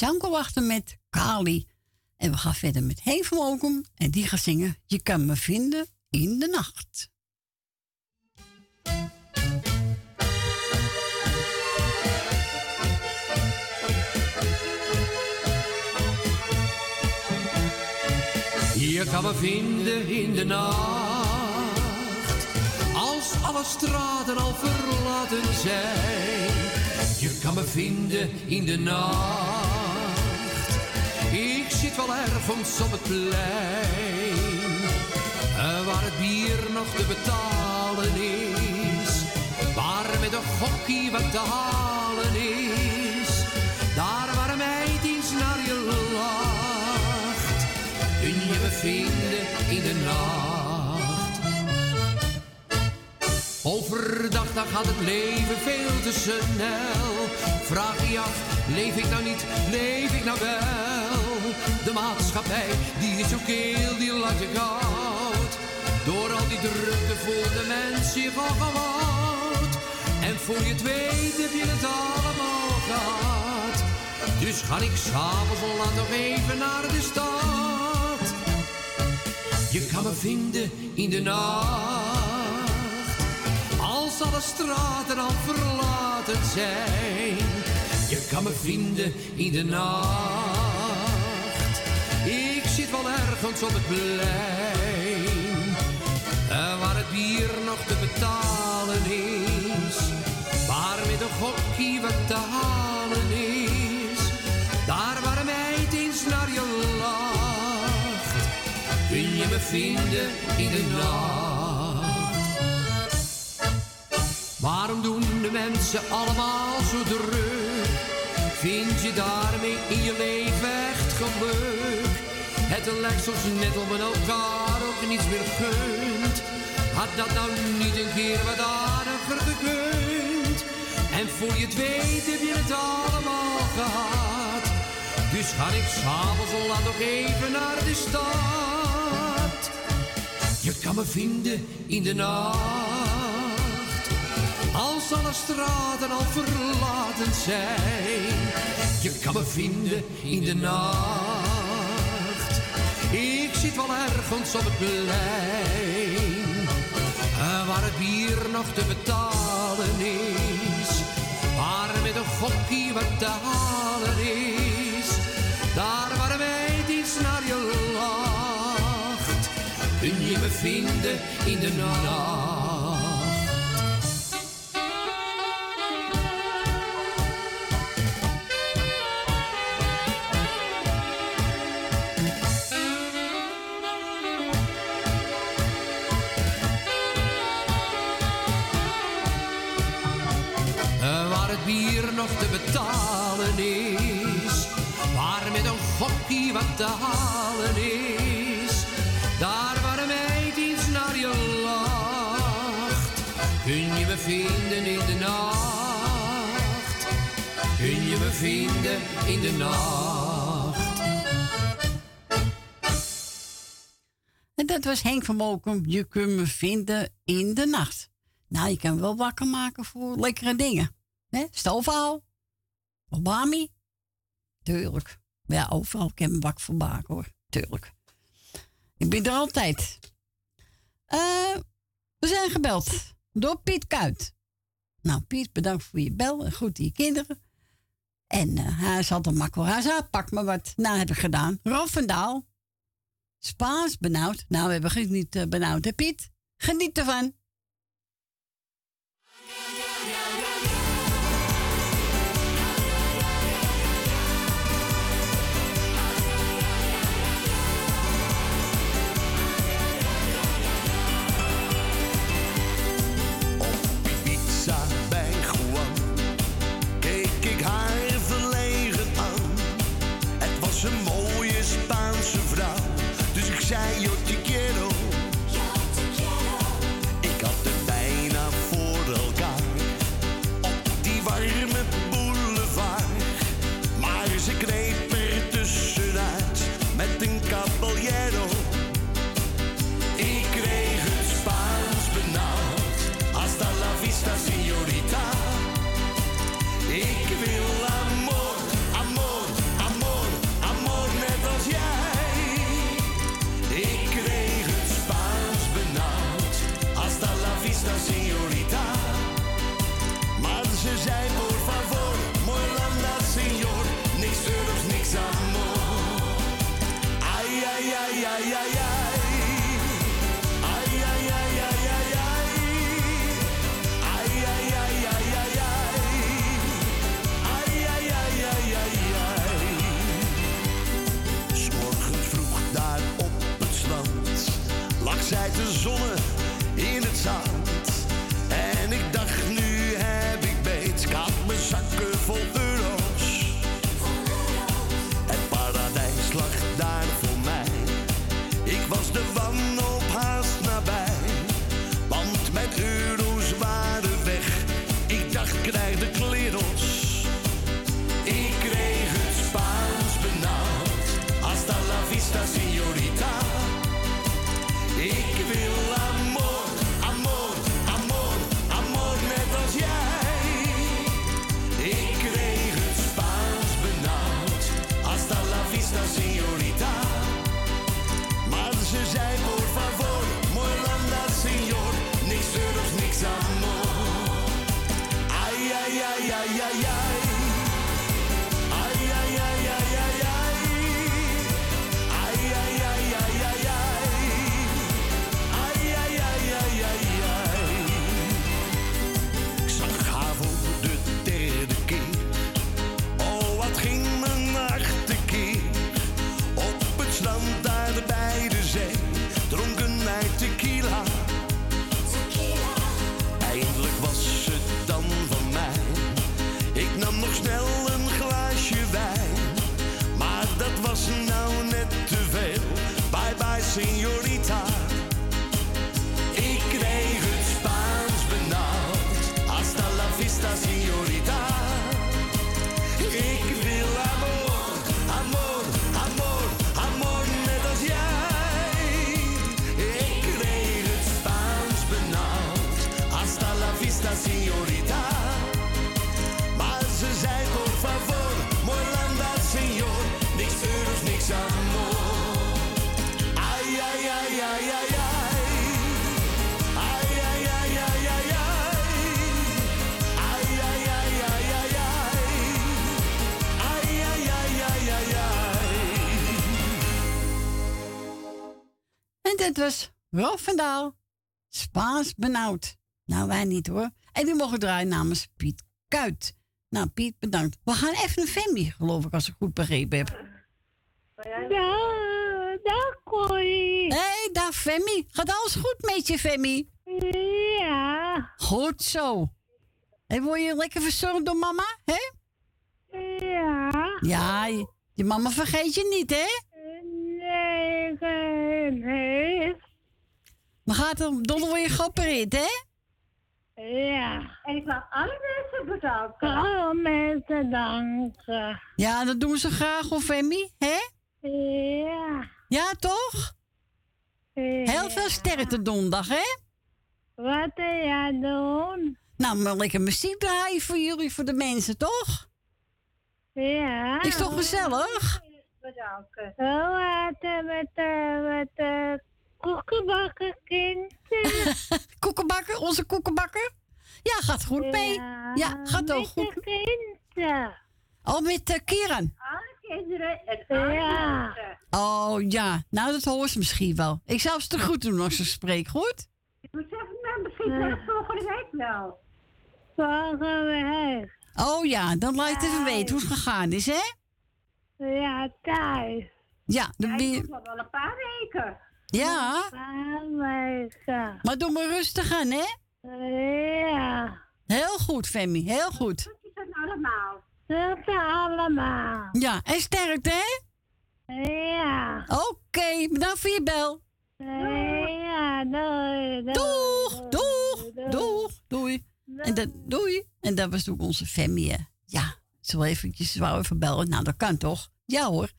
Speaker 1: Janko Wachter met Kali. En we gaan verder met Heen. En die gaat zingen Je kan me vinden in de nacht.
Speaker 4: Je kan me vinden in de nacht, als alle straten al verlaten zijn. Je kan me vinden in de nacht, zit wel ergens op het plein, eh, waar het bier nog te betalen is, waar met een gokkie wat te halen is, daar waar een meid eens naar je lacht kun je me vinden in de nacht. Overdag dan gaat het leven veel te snel. Vraag je je af, leef ik nou niet, leef ik nou wel? De maatschappij, die is zo keel, die laat je koud. Door al die drukte voelt de mens zich al gewoud. En voor je het weet heb je het allemaal gehad. Dus ga ik s'avonds al laat nog even naar de stad. Je kan me vinden in de nacht. Als alle straten al verlaten zijn. Je kan me vinden in de nacht. Ik zit wel ergens op het plein. eh, Waar het bier nog te betalen is. Waar met een gokkie wat te halen is. Daar waar een meid eens naar je lacht. Kun je me vinden in de nacht. Waarom doen de mensen allemaal zo druk? Vind je daarmee in je leven echt geluk? Het lijkt soms net om men elkaar ook niets meer gunt. Had dat nou niet een keer wat aardiger gekund? En voor je het weet heb je het allemaal gehad. Dus ga ik s'avonds al laat nog even naar de stad. Je kan me vinden in de nacht. Als alle straten al verlaten zijn. Je kan me vinden in de nacht. Ik zit wel ergens op het plein. eh, Waar het bier nog te betalen is. Waar met een gokkie wat te halen is. Daar waar meid iets naar je lacht. Kun je me vinden in de nacht. Te halen is. Daar waar een meid iets naar je lacht. Kun je me vinden in de nacht. Kun je me vinden in de nacht.
Speaker 1: En dat was Henk van Mokum. Je kunt me vinden in de nacht. Nou, je kan wel wakker maken voor lekkere dingen. Hè? Stoofhaal. Obami. Tuurlijk. Ja, overal kan me wakker voor maken hoor. Tuurlijk. Ik ben er altijd. Eh, we zijn gebeld door Piet Kuit. Nou, Piet, bedankt voor je bel en goed je kinderen. En eh, hij is altijd makkelijk. Hij zei, pak me wat. Nou, heb ik gedaan. Rolf van Daal. Spaans benauwd. Nou, we hebben niet eh, benauwd, hè Piet? Geniet ervan.
Speaker 15: Tijd te zonnen in het zand. En ik dacht, nu heb ik beet. Ik had mijn zakken vol euro's. Het paradijs lag daar voor mij. Ik was de
Speaker 1: Dit was van Daal. Spaans benauwd. Nou, wij niet hoor. En die mogen draaien namens Piet Kuit. Nou, Piet, bedankt. We gaan even een Femi, geloof ik, als ik goed begrepen heb.
Speaker 27: Ja, dag Corrie.
Speaker 1: Hé, hey, dag Femi. Gaat alles goed met je, Femi?
Speaker 27: Ja.
Speaker 1: Goed zo. En word je lekker verzorgd door mama, hè?
Speaker 27: Ja.
Speaker 1: Ja, je, je mama vergeet je niet, hè?
Speaker 27: Nee.
Speaker 1: Maar gaat er donder je geopereerd, hè?
Speaker 27: Ja. En ik wil alle mensen bedanken. Alle mensen danken.
Speaker 1: Ja, dat doen ze graag, hoor, Femi, hè?
Speaker 27: Ja.
Speaker 1: Ja, toch? Heel veel sterkte donderdag, hè?
Speaker 27: Wat wil jij doen?
Speaker 1: Nou, maar lekker muziek draaien voor jullie, voor de mensen, toch?
Speaker 27: Ja.
Speaker 1: Is toch gezellig?
Speaker 27: Bedanken. Oh, eh, met met koekenbakken kinderen. *laughs*
Speaker 1: koekenbakker, onze koekenbakker? Ja, gaat goed mee. Ja, gaat ook goed.
Speaker 27: kinderen.
Speaker 1: Oh, met uh, Kieran.
Speaker 27: Alle kinderen en alle ja.
Speaker 1: Oh ja, nou dat hoort ze misschien wel. Ik zou ze te goed doen als ze spreekt, goed?
Speaker 27: Ik moet zeggen, nou, misschien wel volgende week wel. Volgende week.
Speaker 1: Oh ja, dan laat je het even weten hoe het gegaan is, hè?
Speaker 27: Ja, thuis.
Speaker 1: Ja, dan ben je...
Speaker 27: nog wel een paar weken.
Speaker 1: Ja,
Speaker 27: Een paar weken.
Speaker 1: maar doe maar rustig aan, hè?
Speaker 27: Ja.
Speaker 1: Heel goed, Femi, heel goed.
Speaker 27: Is dat allemaal? Dat allemaal.
Speaker 1: Ja, en sterkte, hè?
Speaker 27: Ja.
Speaker 1: Oké, bedankt voor je bel.
Speaker 27: Ja, doei.
Speaker 1: Doeg, doeg, doeg, doei. En dat, doei. En dat was ook onze Femi, hè? Ja, zo eventjes wou even bellen. Nou, dat kan toch? Ja hoor.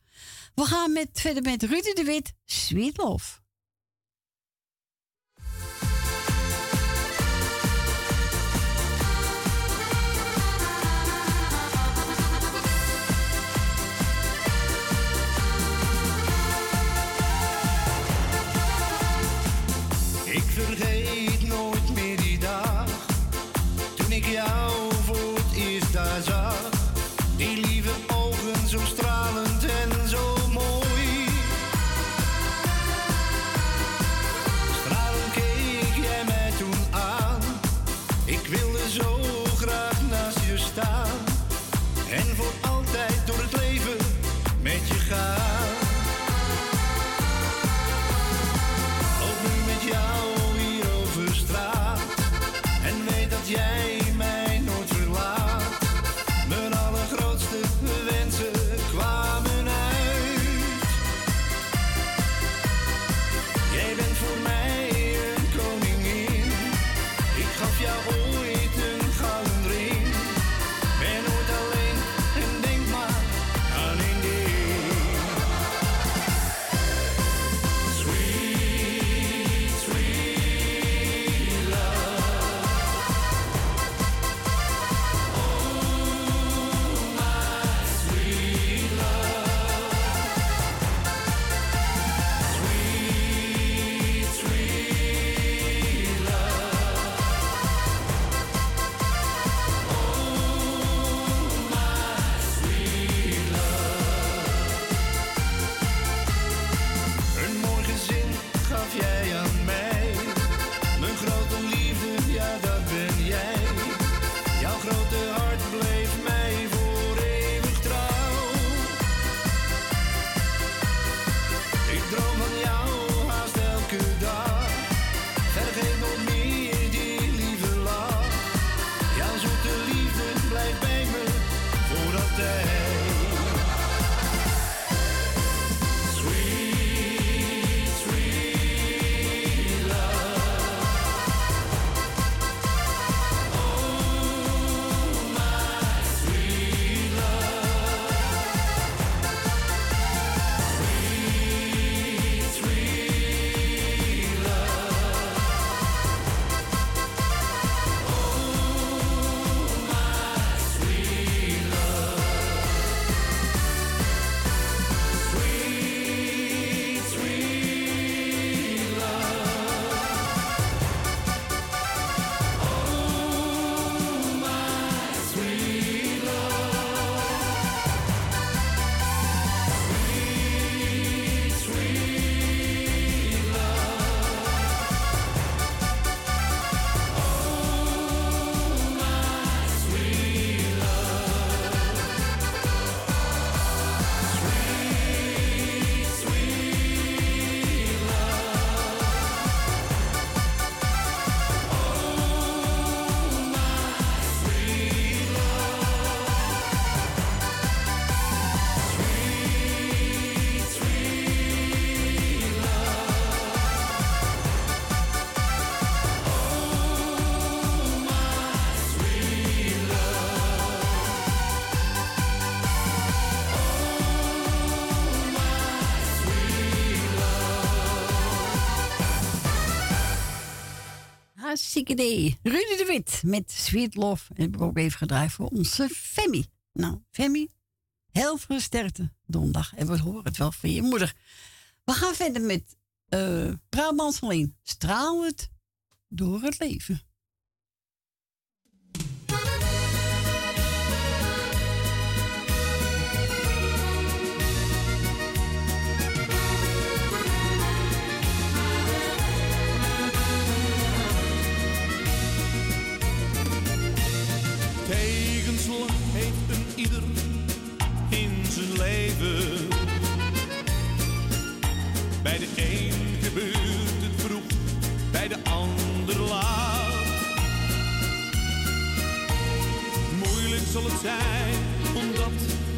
Speaker 1: We gaan met, verder met Rudy de Wit, Sweet Love.
Speaker 22: Vergeet
Speaker 1: hartstikke. Rudy de Wit met Sweet Love. Heb ik ook even gedraaid voor onze Femi. Nou, Femi, heel veel donderdag. En we horen het wel van je moeder. We gaan verder met eh, uh, Brabants Straal het
Speaker 30: door het leven. Zij omdat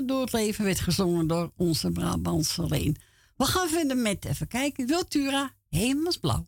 Speaker 30: Door het leven
Speaker 1: werd gezongen door onze Brabantse Leen. We gaan verder met, even kijken, Wiltura, Hemelsblauw.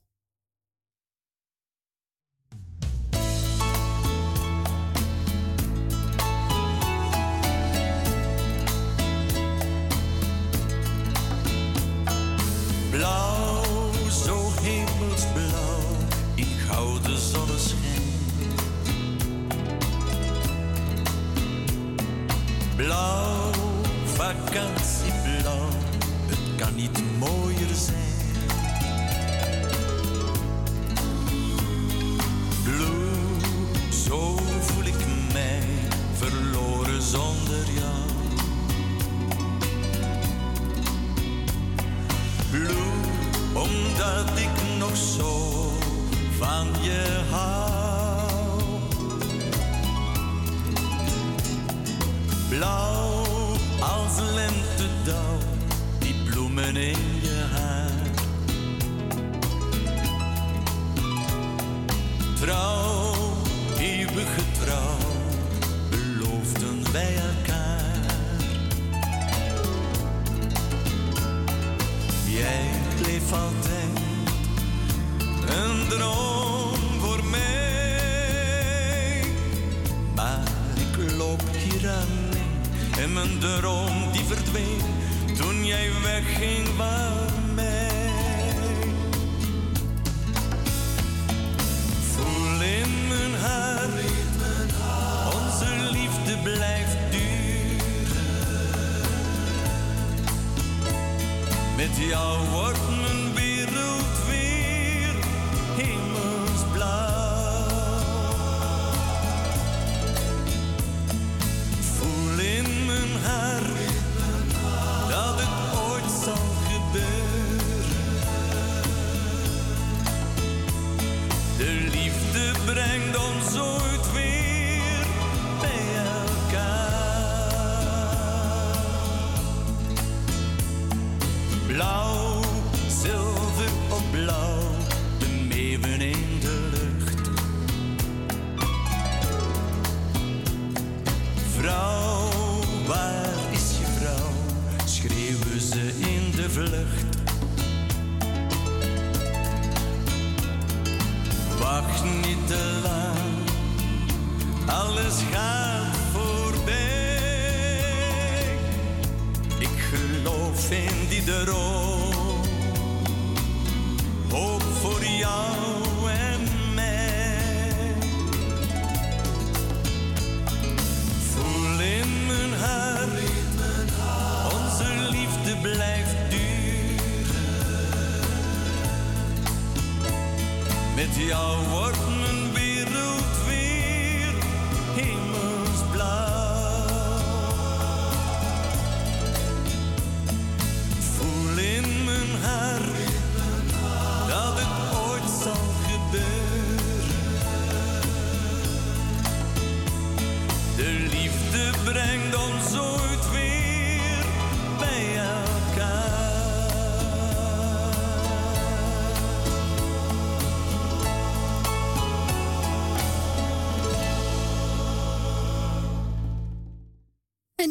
Speaker 4: Breng ons ooit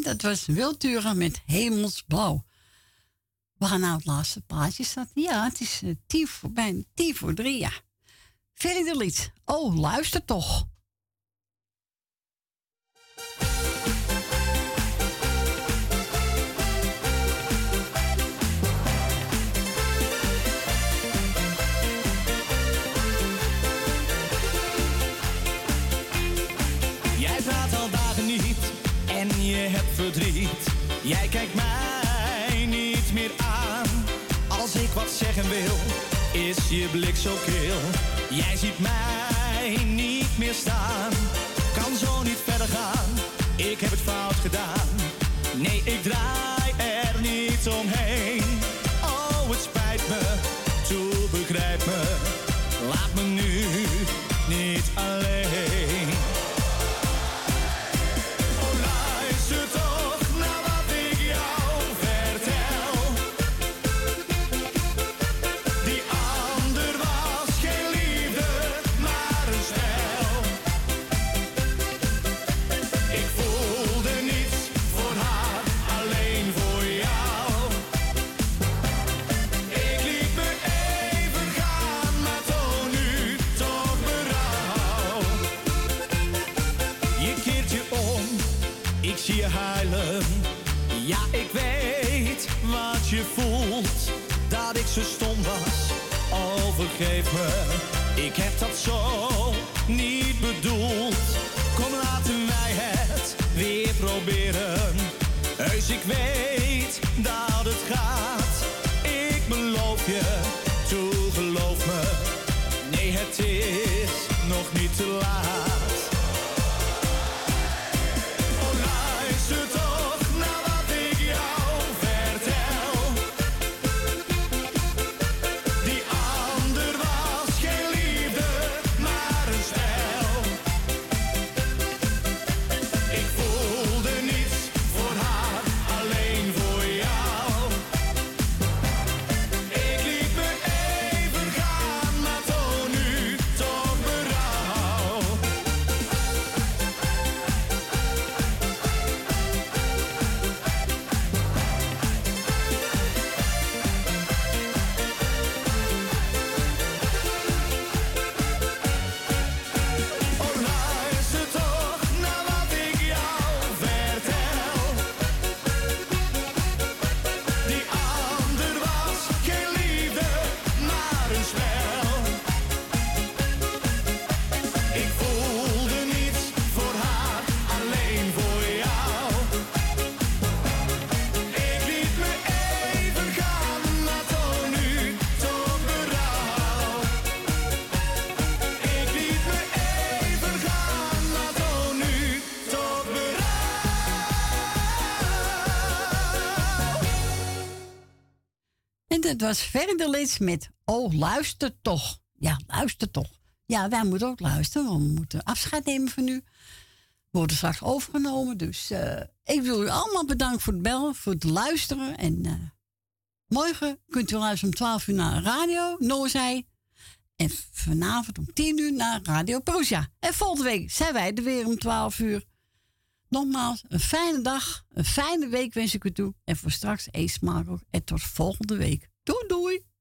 Speaker 4: dat
Speaker 1: was Wilturen met Hemelsblauw. We gaan naar het laatste plaatje. Staat. Ja, het is uh, voor, bijna tien voor drie, ja. Verder. Oh, luister toch.
Speaker 15: Jij kijkt mij niet meer aan. Als ik wat zeggen wil, is je blik zo keel. Jij ziet mij niet meer staan. Kan zo niet verder gaan. Ik heb het fout gedaan. Nee, ik draai er niet omheen. ik heb dat zo niet bedoeld. Kom laten wij het weer proberen. Heus, ik weet dat het gaat. Ik beloof je, toe me. Nee, het is nog niet te laat.
Speaker 1: Dat was Verderlits met Oh, luister toch. Ja, luister toch. Ja, wij moeten ook luisteren, want we moeten afscheid nemen van u. We worden straks overgenomen. Dus eh, ik wil u allemaal bedanken voor het bellen, voor het luisteren. En eh, morgen kunt u luisteren om 12 uur naar radio, Noorzij. En vanavond om 10 uur naar Radio Proja. En volgende week zijn wij er weer om 12 uur. Nogmaals, een fijne dag, een fijne week wens ik u toe. En voor straks eet smakelijk en tot volgende week. Doei doei!